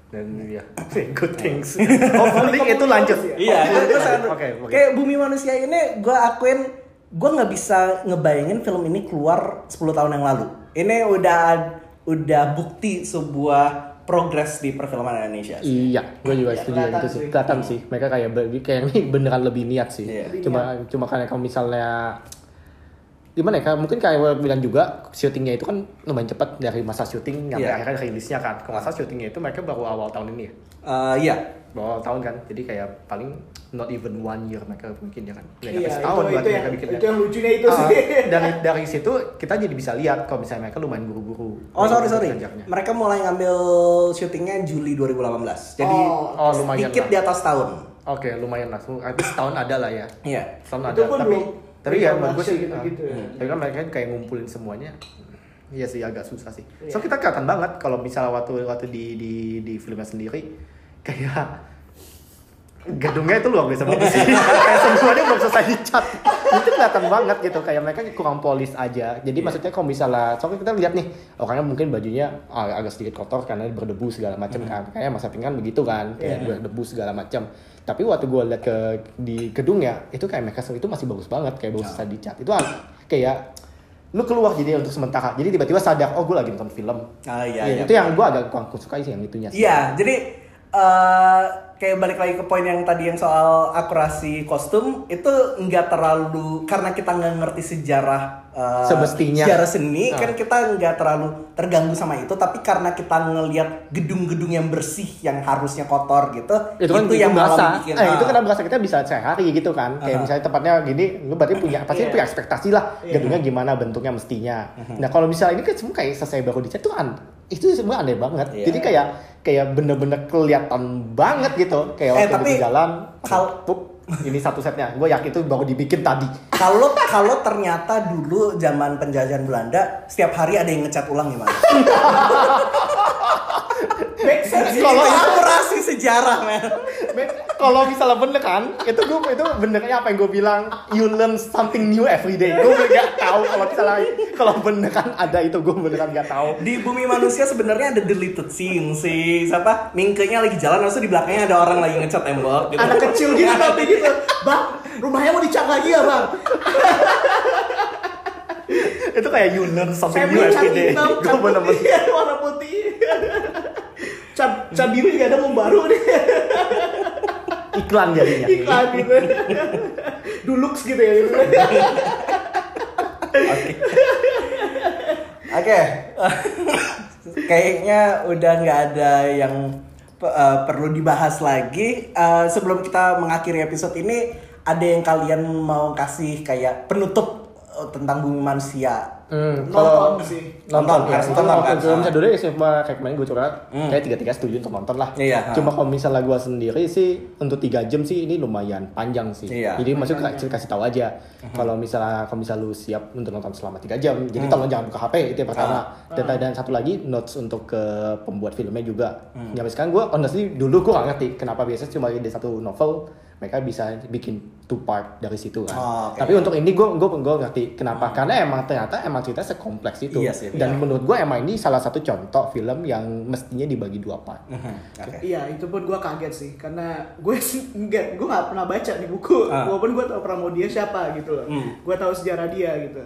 [SPEAKER 2] dan ya good things hopefully itu lanjut
[SPEAKER 1] Iya, itu sangat-
[SPEAKER 2] oke oke
[SPEAKER 1] Kayak Bumi Manusia ini gue akuin gue nggak bisa ngebayangin film ini keluar 10 tahun yang lalu. Ini udah udah bukti sebuah progres di perfilman Indonesia. sih.
[SPEAKER 2] Iya, gue juga
[SPEAKER 3] Ya,
[SPEAKER 2] setuju
[SPEAKER 3] kelihatan
[SPEAKER 2] itu sih.
[SPEAKER 3] sih.
[SPEAKER 2] Kelihatan sih. Mereka kayak kayak ini beneran lebih niat sih.
[SPEAKER 1] Iya.
[SPEAKER 3] Lebih
[SPEAKER 2] Cuma cuma karena kalau misalnya gimana ya? Mungkin kayak bilang juga syutingnya itu kan lumayan cepat dari masa syuting sampai
[SPEAKER 1] Iya.
[SPEAKER 2] akhirnya rilisnya kan. Kalau masa syutingnya itu mereka baru awal tahun ini ya.
[SPEAKER 1] Eh, iya.
[SPEAKER 2] Baru awal tahun kan. Jadi kayak paling not even one year mereka bikin ya kan. Nggak
[SPEAKER 3] Iya,
[SPEAKER 2] nyampe
[SPEAKER 3] itu,
[SPEAKER 2] setahun
[SPEAKER 3] itu,
[SPEAKER 2] berarti
[SPEAKER 3] yang,
[SPEAKER 2] mereka bikin
[SPEAKER 3] itu yang lucunya itu sih.
[SPEAKER 2] dari dari situ kita jadi bisa lihat kalau misalnya mereka lumayan buru-buru.
[SPEAKER 1] Oh sorry sorry.
[SPEAKER 2] Kerjanya.
[SPEAKER 1] Mereka mulai ngambil syutingnya Juli 2018. Jadi
[SPEAKER 3] Oh.
[SPEAKER 2] Oh, lumayan
[SPEAKER 1] sedikit
[SPEAKER 2] lah.
[SPEAKER 1] di atas tahun.
[SPEAKER 2] Oke, lumayan lah. Setahun ada lah ya.
[SPEAKER 1] Iya.
[SPEAKER 2] Setahun
[SPEAKER 3] Itu
[SPEAKER 2] ada.
[SPEAKER 3] pun
[SPEAKER 2] Tapi
[SPEAKER 3] belum
[SPEAKER 2] tapi ya menurut gue sih
[SPEAKER 3] gitu, gitu ya.
[SPEAKER 2] hmm. Tapi kan mereka kan kayak ngumpulin semuanya. Iya sih agak susah sih.
[SPEAKER 3] Iya.
[SPEAKER 2] So kita kelihatan banget kalau misalnya waktu waktu di di di filmnya sendiri kayak gedungnya itu luar biasa bagus sih. kayak semuanya belum selesai dicat. itu kelihatan banget gitu kayak mereka kurang polis aja. Jadi maksudnya kalau misalnya soalnya kita lihat nih orangnya mungkin bajunya agak sedikit kotor karena berdebu segala macam kan. Kayak Mas Aping kan begitu kan, kayak berdebu segala macam. Tapi waktu gue lihat ke di gedungnya itu kayak mereka itu masih bagus banget kayak bagus selesai dicat. Itu kayak lu keluar jadi untuk sementara. Jadi tiba-tiba sadar oh gue lagi nonton film.
[SPEAKER 1] Ah iya.
[SPEAKER 2] Iya,
[SPEAKER 1] iya.
[SPEAKER 2] itu yang gue agak kurang suka sih yang itunya. sih.
[SPEAKER 1] Iya, jadi eh kayak balik lagi ke poin yang tadi yang soal akurasi kostum itu nggak terlalu karena kita nggak ngerti sejarah eh,
[SPEAKER 2] Semestinya.
[SPEAKER 1] sejarah seni
[SPEAKER 2] Ah.
[SPEAKER 1] kan kita nggak terlalu terganggu sama itu tapi karena kita ngelihat gedung-gedung yang bersih yang harusnya kotor gitu
[SPEAKER 2] itu kan
[SPEAKER 1] yang
[SPEAKER 2] berasa
[SPEAKER 1] malah bikin
[SPEAKER 2] eh, itu
[SPEAKER 1] ah,
[SPEAKER 2] kan berasa kita bisa sehari gitu kan kayak
[SPEAKER 1] Aha.
[SPEAKER 2] misalnya tempatnya gini lu berarti punya pasti
[SPEAKER 3] Iya.
[SPEAKER 2] punya ekspektasi lah
[SPEAKER 3] Iya.
[SPEAKER 2] gedungnya gimana bentuknya mestinya nah kalau misalnya ini kan semua kayak selesai baru dicat tuh an itu semua aneh banget
[SPEAKER 1] Iya.
[SPEAKER 2] jadi kayak kayak bener-bener kelihatan banget gitu kayak
[SPEAKER 1] Eh,
[SPEAKER 2] waktu
[SPEAKER 1] tapi
[SPEAKER 2] di jalan
[SPEAKER 1] kal-
[SPEAKER 2] pup, ini satu setnya gue yakin itu baru dibikin tadi
[SPEAKER 1] kalau kalau ternyata dulu zaman penjajahan Belanda setiap hari ada yang ngecat ulang gimana?
[SPEAKER 3] Make sense sih.
[SPEAKER 1] Kalau akurasi sejarah men.
[SPEAKER 2] kalau misalnya bener kan itu gue itu benernya apa yang gue bilang you learn something new every day gue nggak tahu kalau misalnya kalau bener kan ada itu gue beneran nggak tahu
[SPEAKER 1] Di bumi manusia sebenarnya ada deleted scene si siapa Mingkenya lagi jalan lalu di belakangnya ada orang lagi ngecat tembok gitu.
[SPEAKER 3] Anak kecil gitu tapi gitu. Bang, rumahnya mau dicat lagi ya bang?
[SPEAKER 2] itu kayak you learn something new every day gue bener-bener
[SPEAKER 3] warna putih. Cat biru juga ada mau baru nih.
[SPEAKER 2] iklan jadinya.
[SPEAKER 3] iklan gitu dulux gitu ya gitu.
[SPEAKER 1] Oke, kayaknya udah nggak ada yang eh, perlu dibahas lagi. Eh, sebelum kita mengakhiri episode ini, ada yang kalian mau kasih kayak penutup eh, tentang bumi manusia?
[SPEAKER 2] Hmm,
[SPEAKER 3] nonton sih
[SPEAKER 2] nonton
[SPEAKER 1] Nonton, harus
[SPEAKER 2] nonton
[SPEAKER 1] nonton,
[SPEAKER 2] nonton.
[SPEAKER 1] kan?
[SPEAKER 2] Kalau misalnya dulu ya cuma kayak kemarin gue curhat,
[SPEAKER 1] Hmm.
[SPEAKER 2] kayak tiga tiga setuju untuk nonton lah.
[SPEAKER 1] Iya,
[SPEAKER 2] Cuma kalau misalnya gue sendiri sih untuk tiga jam sih ini lumayan panjang sih.
[SPEAKER 1] Iya.
[SPEAKER 2] Jadi maksud kasih, kasih tahu aja kalau misalnya kalau misalnya lu siap untuk nonton selama tiga jam, jadi tolong jangan buka HP itu yang pertama. Dan dan satu lagi notes untuk ke pembuat filmnya juga. Nyampe sekarang gue honestly dulu gue gak ngerti kenapa biasanya cuma di satu novel mereka bisa bikin two part dari situ kan.
[SPEAKER 1] Oh, oke.
[SPEAKER 2] Tapi untuk ini gue gue gue ngerti kenapa. Karena emang ternyata emang cerita sekompleks itu.
[SPEAKER 1] Iya sih,
[SPEAKER 2] Dan menurut gue emang ini salah satu contoh film yang mestinya dibagi dua part.
[SPEAKER 1] Oke.
[SPEAKER 3] Iya itu pun gue kaget sih. Karena gue sih enggak gue nggak pernah baca nih buku.
[SPEAKER 1] Ah.
[SPEAKER 3] walaupun gue tahu Pramodia siapa gitu loh.
[SPEAKER 1] Hmm.
[SPEAKER 3] gue tahu sejarah dia gitu.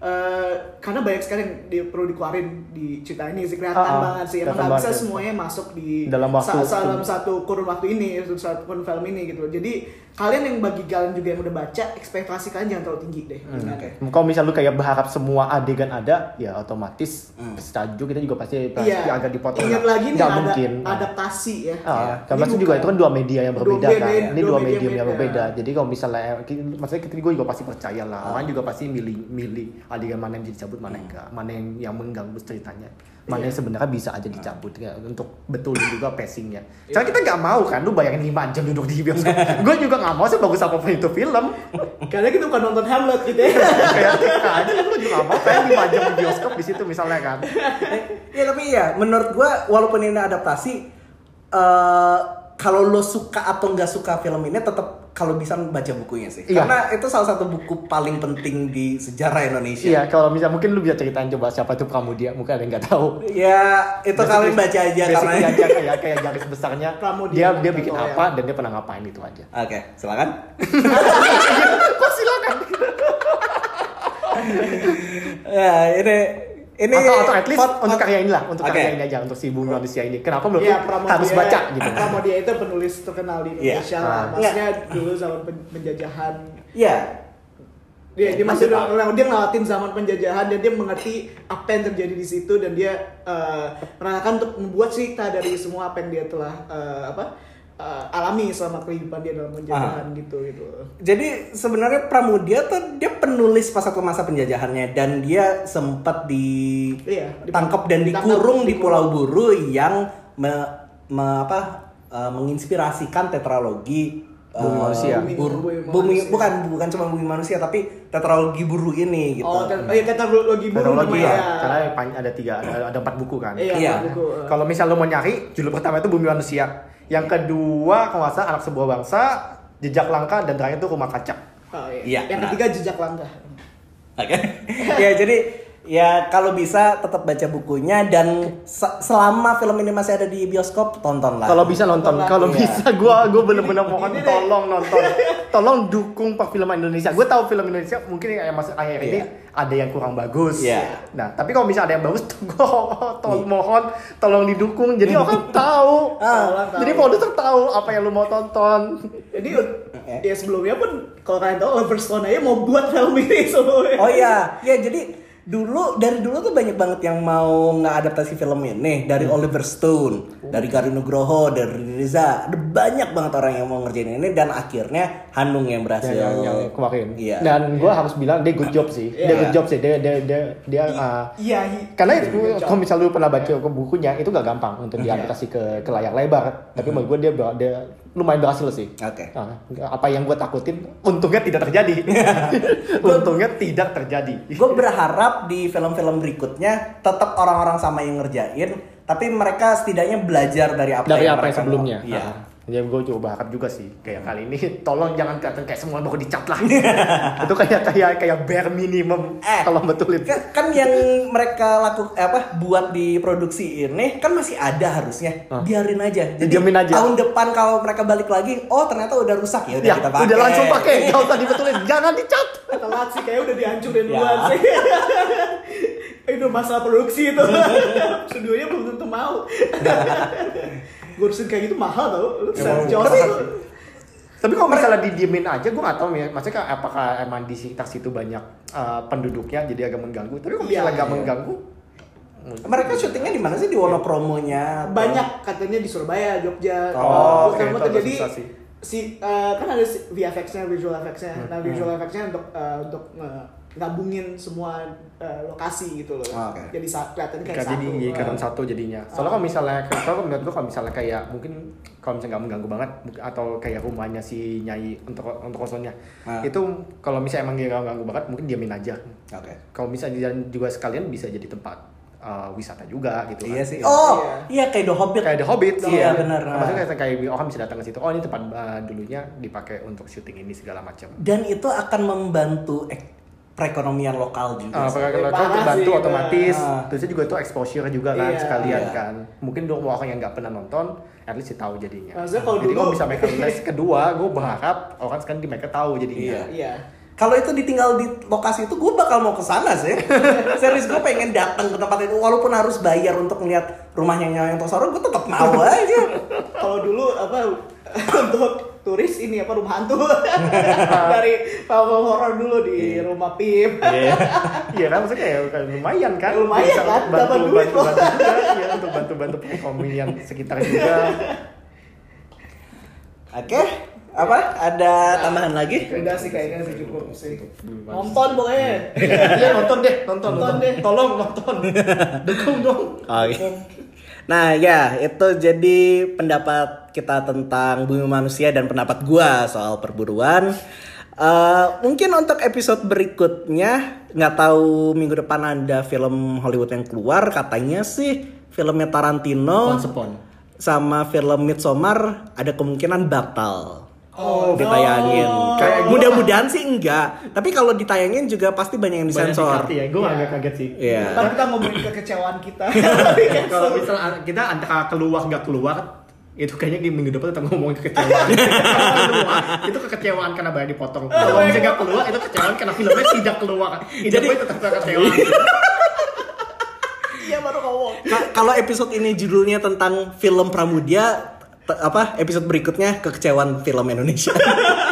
[SPEAKER 3] Eh, karena banyak sekali yang di- perlu dikeluarin di cerita ini sih. Kelihatan
[SPEAKER 2] Ah, ah,
[SPEAKER 3] banget sih. Emang nggak bisa semuanya masuk di
[SPEAKER 2] Dalam waktu-
[SPEAKER 3] sa- dalam satu kurun waktu ini satu kurun film ini gitu jadi kalian yang bagi kalian juga yang udah baca ekspektasi kalian jangan terlalu tinggi deh
[SPEAKER 2] Hmm,
[SPEAKER 1] oke.
[SPEAKER 2] Kalau misal lu kayak berharap semua adegan ada, ya otomatis
[SPEAKER 1] Hmm.
[SPEAKER 2] juga kita juga pasti pasti
[SPEAKER 3] Iya.
[SPEAKER 2] agak dipotong.
[SPEAKER 3] Ingat lagi nih ada
[SPEAKER 2] mungkin.
[SPEAKER 3] adaptasi ya.
[SPEAKER 2] Ah,
[SPEAKER 1] Iya.
[SPEAKER 2] karena itu juga itu kan dua media yang
[SPEAKER 3] Dua
[SPEAKER 2] berbeda
[SPEAKER 3] media-
[SPEAKER 2] kan. Ini
[SPEAKER 3] dua
[SPEAKER 2] dua
[SPEAKER 3] media
[SPEAKER 2] medium yang
[SPEAKER 3] beda.
[SPEAKER 2] berbeda. Jadi kalau misalnya maksudnya kita gue juga pasti percaya lah. Orang juga pasti milih milih adegan mana yang dicabut, mana yang enggak, mana yang yang mengganggu ceritanya. Mana
[SPEAKER 3] Iya.
[SPEAKER 2] yang sebenarnya bisa aja dicabut ya, untuk betulin juga pacingnya. Karena kita nggak mau kan, lu bayangin 5 jam duduk di bioskop. gue juga nggak mau sih bagus apa pun itu film.
[SPEAKER 3] Karena kita bukan nonton Hamlet gitu ya.
[SPEAKER 2] kayak aja lu juga nggak mau pengen 5 jam di bioskop di situ misalnya kan.
[SPEAKER 1] Ya tapi ya menurut gua walaupun ini adaptasi eh kalau lo suka atau nggak suka film ini tetap kalau bisa baca bukunya sih.
[SPEAKER 2] Iya.
[SPEAKER 1] Karena itu salah satu buku paling penting di sejarah Indonesia.
[SPEAKER 2] Iya, kalau misal mungkin lu bisa ceritain coba siapa itu Pramudia, mungkin ada yang nggak tahu.
[SPEAKER 1] Ya itu
[SPEAKER 2] Basic-
[SPEAKER 1] kalian baca aja karena
[SPEAKER 2] aja kayak kayak garis besarnya
[SPEAKER 3] Pramudia
[SPEAKER 2] dia dia bikin
[SPEAKER 3] yang-
[SPEAKER 2] apa dan dia pernah ngapain itu aja.
[SPEAKER 1] Oke, silakan.
[SPEAKER 2] Kok silakan?
[SPEAKER 1] ya, ini ini
[SPEAKER 2] atau atau at least
[SPEAKER 1] pot-
[SPEAKER 2] untuk karya inilah, untuk
[SPEAKER 1] Oke.
[SPEAKER 2] karya ini aja untuk si bumi manusia ini. Kenapa menurut lu
[SPEAKER 3] Pramodia
[SPEAKER 2] harus baca gitu?
[SPEAKER 3] Pramodia itu penulis terkenal di
[SPEAKER 1] Iya.
[SPEAKER 3] Indonesia
[SPEAKER 2] Ah.
[SPEAKER 3] lah. Maksudnya dulu zaman pen- penjajahan.
[SPEAKER 1] Iya.
[SPEAKER 3] Dia, dia masih dia ngelawatin zaman penjajahan dan dia mengerti apa yang terjadi di situ dan dia eh, merasakan untuk membuat cerita dari semua apa yang dia telah eh, apa eh, alami selama kehidupan dia dalam penjajahan
[SPEAKER 1] Ah.
[SPEAKER 3] gitu gitu.
[SPEAKER 1] Jadi sebenarnya Pramudia tuh dia penulis pas waktu masa penjajahannya dan dia sempat
[SPEAKER 3] Iya,
[SPEAKER 1] ditangkap dan
[SPEAKER 3] ditangkap,
[SPEAKER 1] dikurung di. Pulau Buru yang me- me- apa eh, menginspirasikan tetralogi eh,
[SPEAKER 2] Bumi manusia.
[SPEAKER 1] bur-
[SPEAKER 3] Bumi
[SPEAKER 1] bumi
[SPEAKER 3] manusia.
[SPEAKER 1] bukan bukan cuma bumi manusia tapi tetralogi buru ini gitu.
[SPEAKER 3] Oh, tet- oh iya tetralogi burung
[SPEAKER 2] Teknologi
[SPEAKER 3] namanya.
[SPEAKER 2] ya, karena ada tiga, ada, ada empat buku kan.
[SPEAKER 3] Iya,
[SPEAKER 1] Iya.
[SPEAKER 3] buku.
[SPEAKER 2] Kalau misal lu mau nyari, judul pertama itu Bumi Manusia. Yang kedua, salah Anak Sebuah Bangsa, Jejak Langkah, dan terakhir itu Rumah Kaca.
[SPEAKER 3] Oh, iya.
[SPEAKER 1] Iya,
[SPEAKER 3] Yang
[SPEAKER 1] nah.
[SPEAKER 3] ketiga jejak langkah.
[SPEAKER 1] Oke. ya jadi ya kalau bisa tetap baca bukunya dan se- selama film ini masih ada di bioskop tontonlah.
[SPEAKER 2] Kalau bisa nonton, kalau
[SPEAKER 1] lah.
[SPEAKER 2] bisa gua gua bener-bener mohon
[SPEAKER 3] Ini deh.
[SPEAKER 2] tolong nonton. Tolong dukung perfilman Indonesia. Gue tahu film Indonesia mungkin yang masih akhir ini
[SPEAKER 1] Iya.
[SPEAKER 2] ada yang kurang bagus.
[SPEAKER 1] Iya.
[SPEAKER 2] Nah, tapi kalau misalnya ada yang bagus, gua tolong mohon tolong didukung. Jadi orang tahu.
[SPEAKER 3] Ah.
[SPEAKER 2] Jadi produser tahu apa yang lu mau tonton.
[SPEAKER 3] Jadi ya sebelumnya pun kalau kalian tahu Oliver Stone aja mau buat film ini sebelumnya.
[SPEAKER 1] Oh iya, ya jadi dulu dari dulu tuh banyak banget yang mau ngadaptasi film ini dari Oliver Stone, dari Garin Nugroho, dari Riza, ada banyak banget orang yang mau ngerjain ini dan akhirnya Hanung yang berhasil.
[SPEAKER 2] yang, yang kemarin.
[SPEAKER 1] Iya.
[SPEAKER 2] Dan gue harus bilang dia good job sih. Dia
[SPEAKER 3] Iya.
[SPEAKER 2] good job sih. Dia dia dia, dia uh,
[SPEAKER 3] Iya. i-
[SPEAKER 2] karena
[SPEAKER 3] good
[SPEAKER 2] itu
[SPEAKER 3] job.
[SPEAKER 2] kalau misal lu pernah baca ke bukunya itu gak gampang untuk diadaptasi ke ke layar lebar. Tapi menurut gue dia dia lumayan berhasil sih.
[SPEAKER 1] Oke.
[SPEAKER 2] Ah, apa yang gue takutin untungnya tidak terjadi. untungnya tidak terjadi.
[SPEAKER 1] Gue berharap di film-film berikutnya tetap orang-orang sama yang ngerjain, tapi mereka setidaknya belajar dari apa
[SPEAKER 2] Dari
[SPEAKER 1] yang
[SPEAKER 2] apa yang
[SPEAKER 1] mereka
[SPEAKER 2] sebelumnya.
[SPEAKER 1] Iya.
[SPEAKER 2] Ya gue coba berharap juga sih kayak kali ini tolong jangan kelihatan kayak semua baru dicat lah. itu kayak kayak kayak bare minimum
[SPEAKER 1] Eh.
[SPEAKER 2] tolong betulin.
[SPEAKER 1] Kan- kan yang mereka laku eh, apa buat di produksi ini kan masih ada harusnya
[SPEAKER 2] Ah.
[SPEAKER 1] biarin aja jadi
[SPEAKER 2] Diamin aja.
[SPEAKER 1] tahun depan kalau mereka balik lagi oh ternyata udah rusak ya udah
[SPEAKER 2] Ya,
[SPEAKER 1] kita pakai
[SPEAKER 2] udah langsung pakai, gak usah dibetulin, jangan dicat.
[SPEAKER 3] telat sih kayak udah dihancurin
[SPEAKER 1] Ya.
[SPEAKER 3] duluan sih. itu masalah produksi itu. Studionya belum tentu mau. Ngurusin kayak gitu mahal tau. Lu Jos
[SPEAKER 1] tapi-
[SPEAKER 3] tuh.
[SPEAKER 2] Tapi kalau misalnya didiemin aja, gue nggak tahu ya. Maksudnya apakah emang di sekitar situ banyak uh, penduduknya jadi agak mengganggu. Tapi kalau misalnya
[SPEAKER 3] Iya,
[SPEAKER 2] nggak
[SPEAKER 3] iya.
[SPEAKER 2] mengganggu,
[SPEAKER 1] Mereka syutingnya di mana sih di Wonopromonya?
[SPEAKER 3] banyak katanya di Surabaya, Jogja.
[SPEAKER 2] Oh, itu
[SPEAKER 3] tuh
[SPEAKER 2] agak
[SPEAKER 3] jadi. Si eh, kan ada si- VFX-nya, visual effects-nya.
[SPEAKER 2] Hmm.
[SPEAKER 3] Nah, visual effects-nya untuk eh, untuk nge- gabungin semua eh, lokasi gitu loh.
[SPEAKER 1] Oh, oke.
[SPEAKER 3] Jadi sa- kelihatan kayak
[SPEAKER 2] Kayak
[SPEAKER 3] satu.
[SPEAKER 2] jadi kelihatan satu jadinya. Soalnya kalau misalnya kalau menurut gue kalau misalnya kayak mungkin kalau misalnya nggak mengganggu banget atau kayak rumahnya si nyai untuk untuk kosongnya
[SPEAKER 1] Ah.
[SPEAKER 2] itu kalau misalnya emang dia nggak mengganggu banget mungkin diamin aja.
[SPEAKER 1] Oke.
[SPEAKER 2] Kalau misalnya juga sekalian bisa jadi tempat uh, wisata juga gitu
[SPEAKER 1] Iya
[SPEAKER 2] kan.
[SPEAKER 1] sih. Oh,
[SPEAKER 3] Iya.
[SPEAKER 1] iya kayak The Hobbit.
[SPEAKER 2] Kayak The Hobbit
[SPEAKER 1] Iya,
[SPEAKER 2] iya.
[SPEAKER 1] benar.
[SPEAKER 2] Maksudnya kayak, kayak orang bisa datang ke situ. Oh ini tempat uh, dulunya dipakai untuk syuting ini segala macam.
[SPEAKER 1] Dan itu akan membantu ek- perekonomian lokal juga. Sih.
[SPEAKER 2] kalau
[SPEAKER 3] Parah
[SPEAKER 2] kalau bantu
[SPEAKER 3] sih,
[SPEAKER 2] otomatis,
[SPEAKER 1] Bang.
[SPEAKER 2] terusnya juga itu exposure juga kan
[SPEAKER 3] Iya.
[SPEAKER 2] sekalian
[SPEAKER 1] Iya.
[SPEAKER 2] kan. Mungkin untuk orang yang nggak pernah nonton, at least tahu jadinya.
[SPEAKER 3] Maksudnya kalau
[SPEAKER 2] Jadi
[SPEAKER 3] dulu-
[SPEAKER 2] kalau bisa mereka les kedua, gue berharap orang sekarang di mereka tahu jadinya.
[SPEAKER 1] Iya.
[SPEAKER 3] Iya.
[SPEAKER 1] Kalau itu ditinggal di lokasi itu, gue bakal mau ke sana sih. Serius gue pengen datang ke tempat itu, walaupun harus bayar untuk ngeliat rumahnya Nyawang Tosoro, gue tetap mau aja.
[SPEAKER 3] Kalau dulu apa untuk turis ini apa rumah hantu dari film horor dulu di rumah Pip.
[SPEAKER 2] Iya, iya kan maksudnya kayak kayak lumayan kan.
[SPEAKER 3] Lumayan
[SPEAKER 2] Bisa
[SPEAKER 3] kan,
[SPEAKER 2] untuk
[SPEAKER 3] dapat
[SPEAKER 2] bantu,
[SPEAKER 3] duit
[SPEAKER 2] bantu,
[SPEAKER 3] loh.
[SPEAKER 2] bantu juga, iya untuk bantu-bantu perekonomian sekitar juga.
[SPEAKER 1] Oke, apa? Ada tambahan lagi?
[SPEAKER 3] Udah sih kayaknya sih cukup sih. Nonton pokoknya.
[SPEAKER 2] Iya nonton deh, nonton,
[SPEAKER 3] Nonton deh.
[SPEAKER 2] Tolong nonton. Dukung dong.
[SPEAKER 1] Oke. Nah ya itu jadi pendapat kita tentang bumi manusia dan pendapat gua soal perburuan. Eh, mungkin untuk episode berikutnya nggak tahu minggu depan ada film Hollywood yang keluar katanya sih filmnya Tarantino
[SPEAKER 2] Sepon.
[SPEAKER 1] sama film Midsommar ada kemungkinan batal
[SPEAKER 3] Oh,
[SPEAKER 1] ditayangin.
[SPEAKER 3] oh.
[SPEAKER 1] Kayak mudah-mudahan sih enggak. Tapi kalau ditayangin juga pasti banyak yang disensor.
[SPEAKER 2] ya, gue agak kaget sih.
[SPEAKER 1] Iya.
[SPEAKER 3] Ntar kita ngomongin kekecewaan kita.
[SPEAKER 2] Kalau misalnya kita antara keluar nggak keluar itu kayaknya di minggu depan kita ngomongin kekecewaan. Keluar itu kekecewaan karena banyak dipotong. Kalau misalnya nggak keluar itu kekecewaan karena filmnya tidak keluar. Itu
[SPEAKER 1] Jadi-
[SPEAKER 2] gue tetap kekecewaan.
[SPEAKER 3] Iya baru ngomong.
[SPEAKER 1] Ka- kalau episode ini judulnya tentang film Pramudia apa episode berikutnya kekecewaan film Indonesia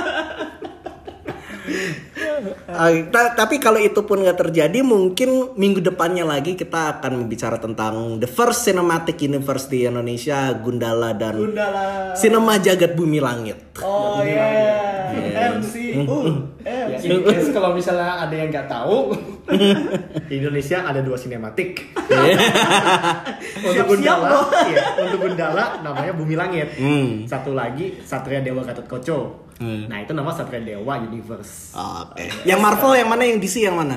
[SPEAKER 1] Ah, ta- tapi kalau itu pun nggak terjadi mungkin minggu depannya lagi kita akan berbicara tentang the first cinematic universe di Indonesia Gundala dan
[SPEAKER 3] Gundala.
[SPEAKER 1] Sinema Jagat Bumi Langit
[SPEAKER 3] Oh iya. MCU.
[SPEAKER 2] Ya,
[SPEAKER 3] MCU.
[SPEAKER 2] in case kalau misalnya ada yang nggak tahu, di Indonesia ada dua sinematik. untuk Gundala, iya, untuk Gundala namanya Bumi Langit.
[SPEAKER 1] Hmm.
[SPEAKER 2] Satu lagi Satria Dewa Gatot Koco. Nah itu nama Satria Dewa Universe.
[SPEAKER 1] Oke. Yang Marvel yang mana yang DC yang mana?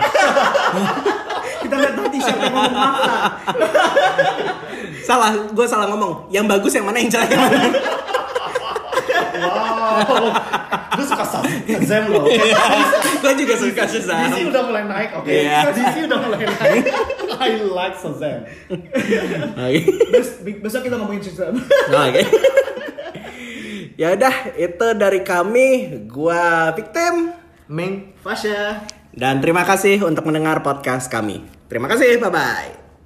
[SPEAKER 3] Kita lihat nanti siapa yang ngomong apa.
[SPEAKER 1] salah, gue salah ngomong. Yang bagus yang mana yang jelek yang mana?
[SPEAKER 2] Wow, gue suka Shazam loh.
[SPEAKER 1] gue juga suka Shazam.
[SPEAKER 2] DC udah mulai naik, oke.
[SPEAKER 1] Iya.
[SPEAKER 2] DC udah mulai naik. I like Shazam.
[SPEAKER 1] Oke.
[SPEAKER 3] Bes- besok kita ngomongin Shazam.
[SPEAKER 1] Oke. Ya udah, itu dari kami. Gua Victim
[SPEAKER 2] Meng
[SPEAKER 3] Fasya.
[SPEAKER 1] dan terima kasih untuk mendengar podcast kami. Terima kasih, bye bye.